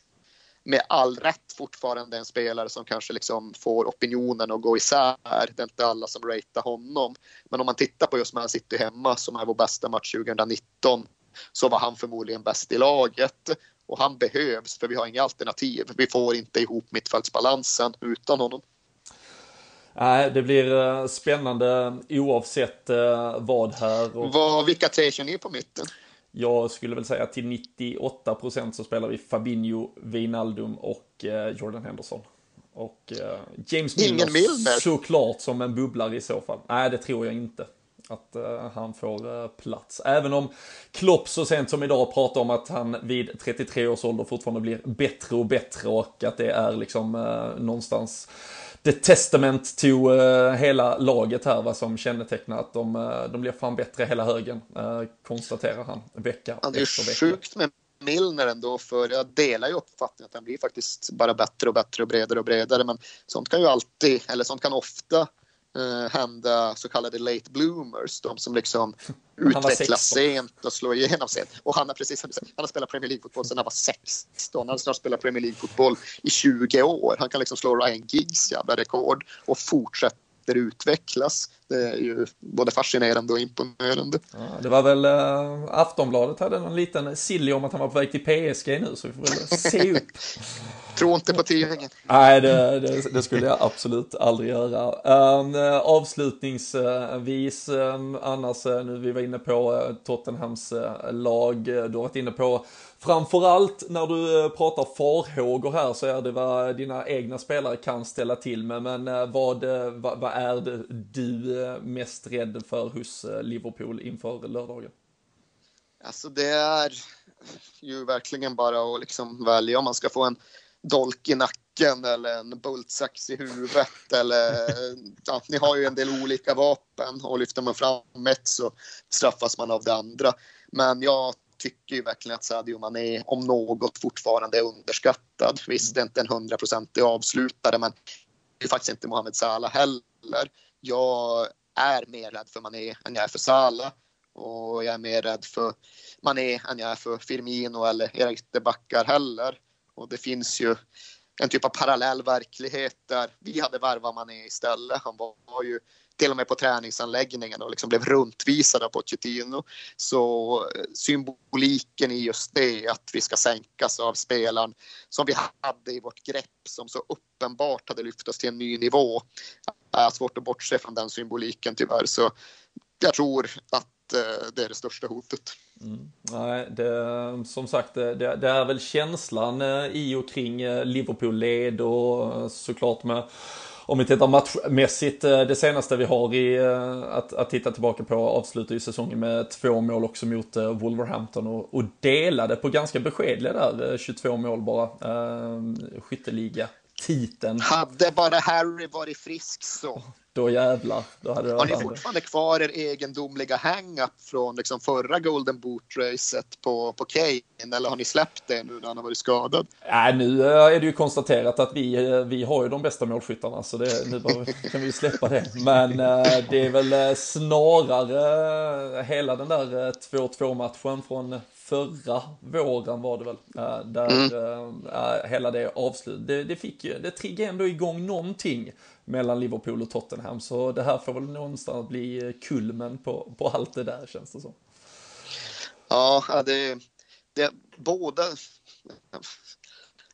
med all rätt fortfarande en spelare som kanske liksom får opinionen att gå isär. Det är inte alla som ratear honom. Men om man tittar på just Man City hemma som är vår bästa match 2019 så var han förmodligen bäst i laget. Och han behövs för vi har inga alternativ. Vi får inte ihop mittfältsbalansen utan honom. Nej, det blir eh, spännande oavsett eh, vad här. Och... Vad, vilka tre kör ni på mitten? Jag skulle väl säga att till 98 procent så spelar vi Fabinho, Wijnaldum och eh, Jordan Henderson. Och James Milner, Ingen Milner såklart som en bubblare i så fall. Nej, det tror jag inte att uh, han får uh, plats. Även om Klopp så sent som idag pratar om att han vid 33 års ålder fortfarande blir bättre och bättre och att det är liksom uh, någonstans the testament to uh, hela laget här, vad som kännetecknar att de, uh, de blir fan bättre hela högen, uh, konstaterar han vecka ja, Det är sjukt med Milner ändå, för jag delar ju uppfattningen att han blir faktiskt bara bättre och bättre och bredare och bredare, men sånt kan ju alltid, eller sånt kan ofta eh, hända så kallade late bloomers, de som liksom utvecklas sent och slår igenom sent. Och han har precis han har spelat Premier League-fotboll sedan han var 16. Han har snart spelat Premier League-fotboll i 20 år. Han kan liksom slå Ryan Giggs jävla rekord och fortsätta utvecklas. Det är ju både fascinerande och imponerande. Ja, det var väl äh, Aftonbladet hade någon liten silly om att han var på väg till PSG nu, så vi får väl se upp. Tror inte på tidningen. Nej, det, det, det, skulle jag absolut aldrig göra. Um, avslutningsvis, um, annars, uh, nu vi var inne på uh, Tottenhams uh, lag, du har varit inne på Framförallt när du pratar farhågor här så är det vad dina egna spelare kan ställa till med. Men vad, vad, vad är det du mest rädd för hos Liverpool inför lördagen? Alltså det är ju verkligen bara att liksom välja om man ska få en dolk i nacken eller en bultsax i huvudet. Eller, ja, ni har ju en del olika vapen och lyfter man fram ett så straffas man av det andra. Men jag tycker ju verkligen att Sadio Mané om något fortfarande är underskattad. Visst, det är inte en hundraprocentig avslutare men det är faktiskt inte Mohamed Salah heller. Jag är mer rädd för Mané än jag är för Salah och jag är mer rädd för Mané än jag är för Firmino eller Erik de Backar heller. Och det finns ju en typ av parallell verklighet där vi hade värvat Mané istället. Han var ju till och med på träningsanläggningen och liksom blev runtvisad av Pochettino. Så eh, symboliken i just det, att vi ska sänkas av spelaren som vi hade i vårt grepp som så uppenbart hade lyft oss till en ny nivå är svårt att bortse från den symboliken tyvärr. Så jag tror att eh, det är det största hotet. Mm. Nej, det, som sagt, det, det, är väl känslan eh, i och kring eh, Liverpool-led och såklart med om vi tittar matchmässigt, det senaste vi har i att, att titta tillbaka på avslutar ju säsongen med två mål också mot Wolverhampton och, och delade på ganska beskedliga där, 22 mål bara, skytteliga titeln. Hade bara Harry varit frisk så. Då jävlar. Då hade har ni fortfarande kvar er egendomliga hang-up från liksom förra Golden Boot-racet på, på Kane? Eller har ni släppt det nu när han har varit skadad? Nej, nu eh, är det ju konstaterat att vi, eh, vi har ju de bästa målskyttarna, så det, nu kan vi släppa det. Men eh, det är väl snarare hela den där 2-2 matchen från förra våren var det väl, där mm. äh, hela det avslut, det, det fick ju, det triggade ändå igång någonting mellan Liverpool och Tottenham. Så det här får väl någonstans bli kulmen på, på allt det där känns det som. Ja, det, det båda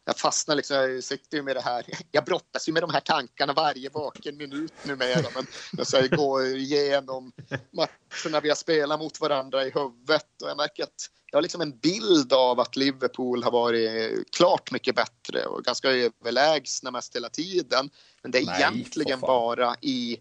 jag fastnar liksom, jag sitter ju med det här, jag brottas ju med de här tankarna varje vaken minut numera. Men jag säger, gå igenom matcherna vi har spelat mot varandra i huvudet och jag märker att jag har liksom en bild av att Liverpool har varit klart mycket bättre och ganska överlägsna mest hela tiden. Men det är Nej, egentligen bara i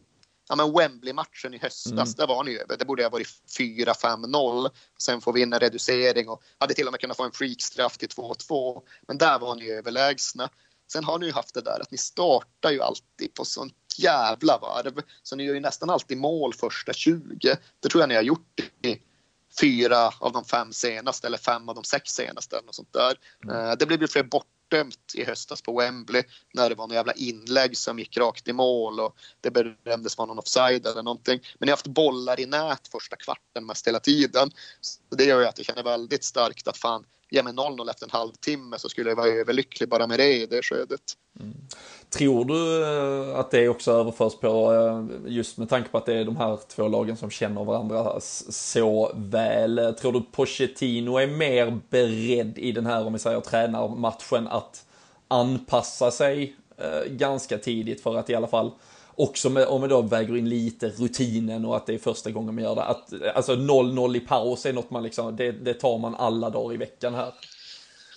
ja, men Wembley-matchen i höstas, mm. där var ni över. Det borde ha varit 4-5-0. Sen får vi in en reducering och hade till och med kunnat få en freakstraff till 2-2. Men där var ni överlägsna. Sen har ni ju haft det där att ni startar ju alltid på sånt jävla varv. Så ni gör ju nästan alltid mål första 20. Det tror jag ni har gjort i fyra av de fem senaste eller fem av de sex senaste. Eller sånt där. Mm. Det blev ju fler bortdömt i höstas på Wembley när det var några jävla inlägg som gick rakt i mål och det berömdes vara någon offside eller någonting. Men jag har haft bollar i nät första kvarten mest hela tiden. Så det gör ju att jag känner väldigt starkt att fan, ge mig 0-0 efter en halvtimme så skulle jag vara överlycklig bara med det i det skedet. Mm. Tror du eh, att det också överförs på, eh, just med tanke på att det är de här två lagen som känner varandra så väl. Tror du Pochettino är mer beredd i den här, om vi säger tränarmatchen, att anpassa sig eh, ganska tidigt för att i alla fall också med, om vi då väger in lite rutinen och att det är första gången man gör det. Att, alltså 0-0 i paus är något man liksom, det, det tar man alla dagar i veckan här.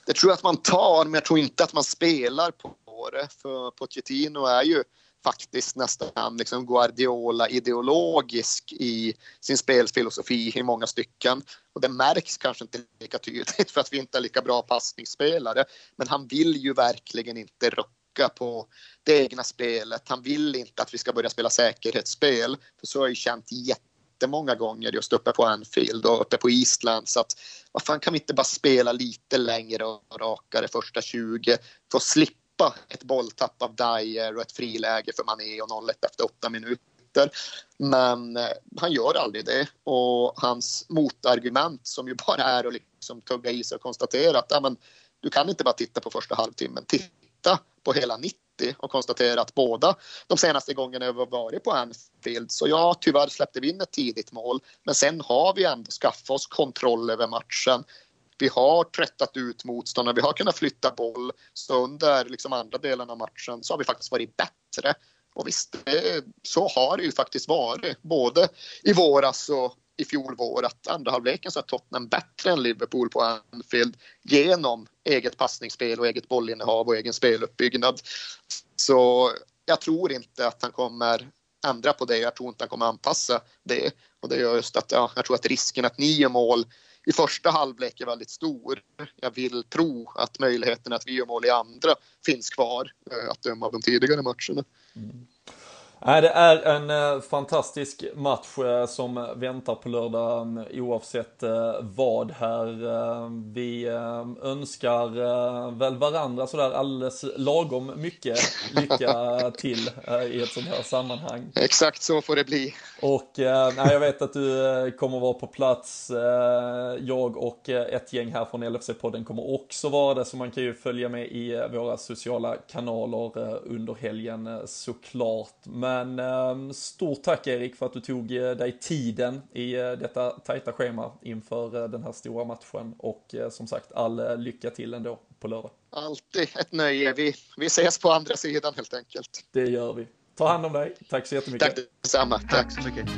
Det tror jag att man tar, men jag tror inte att man spelar på det. För Pochettino är ju faktiskt nästan liksom Guardiola-ideologisk i sin spelfilosofi i många stycken. Och det märks kanske inte lika tydligt för att vi inte är lika bra passningsspelare. Men han vill ju verkligen inte rucka på det egna spelet. Han vill inte att vi ska börja spela säkerhetsspel. För så har jag ju känt jättemånga gånger just uppe på Anfield och uppe på Eastland. Så att vad fan kan vi inte bara spela lite längre och rakare första 20 för att slippa ett bolltapp av Dyer och ett friläge för Mané och 0-1 efter åtta minuter. Men eh, han gör aldrig det och hans motargument som ju bara är att liksom tugga i sig och konstatera att ja, men, du kan inte bara titta på första halvtimmen. Titta på hela 90 och konstatera att båda de senaste gångerna vi varit på Anfield så ja, tyvärr släppte vi in ett tidigt mål. Men sen har vi ändå skaffat oss kontroll över matchen. Vi har tröttat ut motståndarna, vi har kunnat flytta boll. Så under liksom andra delen av matchen så har vi faktiskt varit bättre. Och visst, så har det ju faktiskt varit, både i våras och i fjol vår att andra halvleken så är Tottenham bättre än Liverpool på Anfield genom eget passningsspel och eget bollinnehav och egen speluppbyggnad. Så jag tror inte att han kommer ändra på det. Jag tror inte han kommer anpassa det. Och det gör just att ja, jag tror att risken att ni gör mål i första halvlek är väldigt stor. Jag vill tro att möjligheten att vi gör mål i andra finns kvar eh, att döma av de tidigare matcherna. Mm. Nej, det är en eh, fantastisk match eh, som väntar på lördag oavsett eh, vad här. Vi önskar väl varandra sådär alldeles lagom mycket lycka till i ett sånt här sammanhang. Exakt så får det bli. Och nej, jag vet att du kommer vara på plats. Jag och ett gäng här från LFC-podden kommer också vara det, så man kan ju följa med i våra sociala kanaler under helgen såklart. Men eh, stort tack Erik för att du tog eh, dig tiden i eh, detta tajta schema inför den här stora matchen och som sagt all lycka till ändå på lördag. Alltid ett nöje. Vi, vi ses på andra sidan helt enkelt. Det gör vi. Ta hand om dig. Tack så jättemycket. Tack detsamma. Tack så mycket.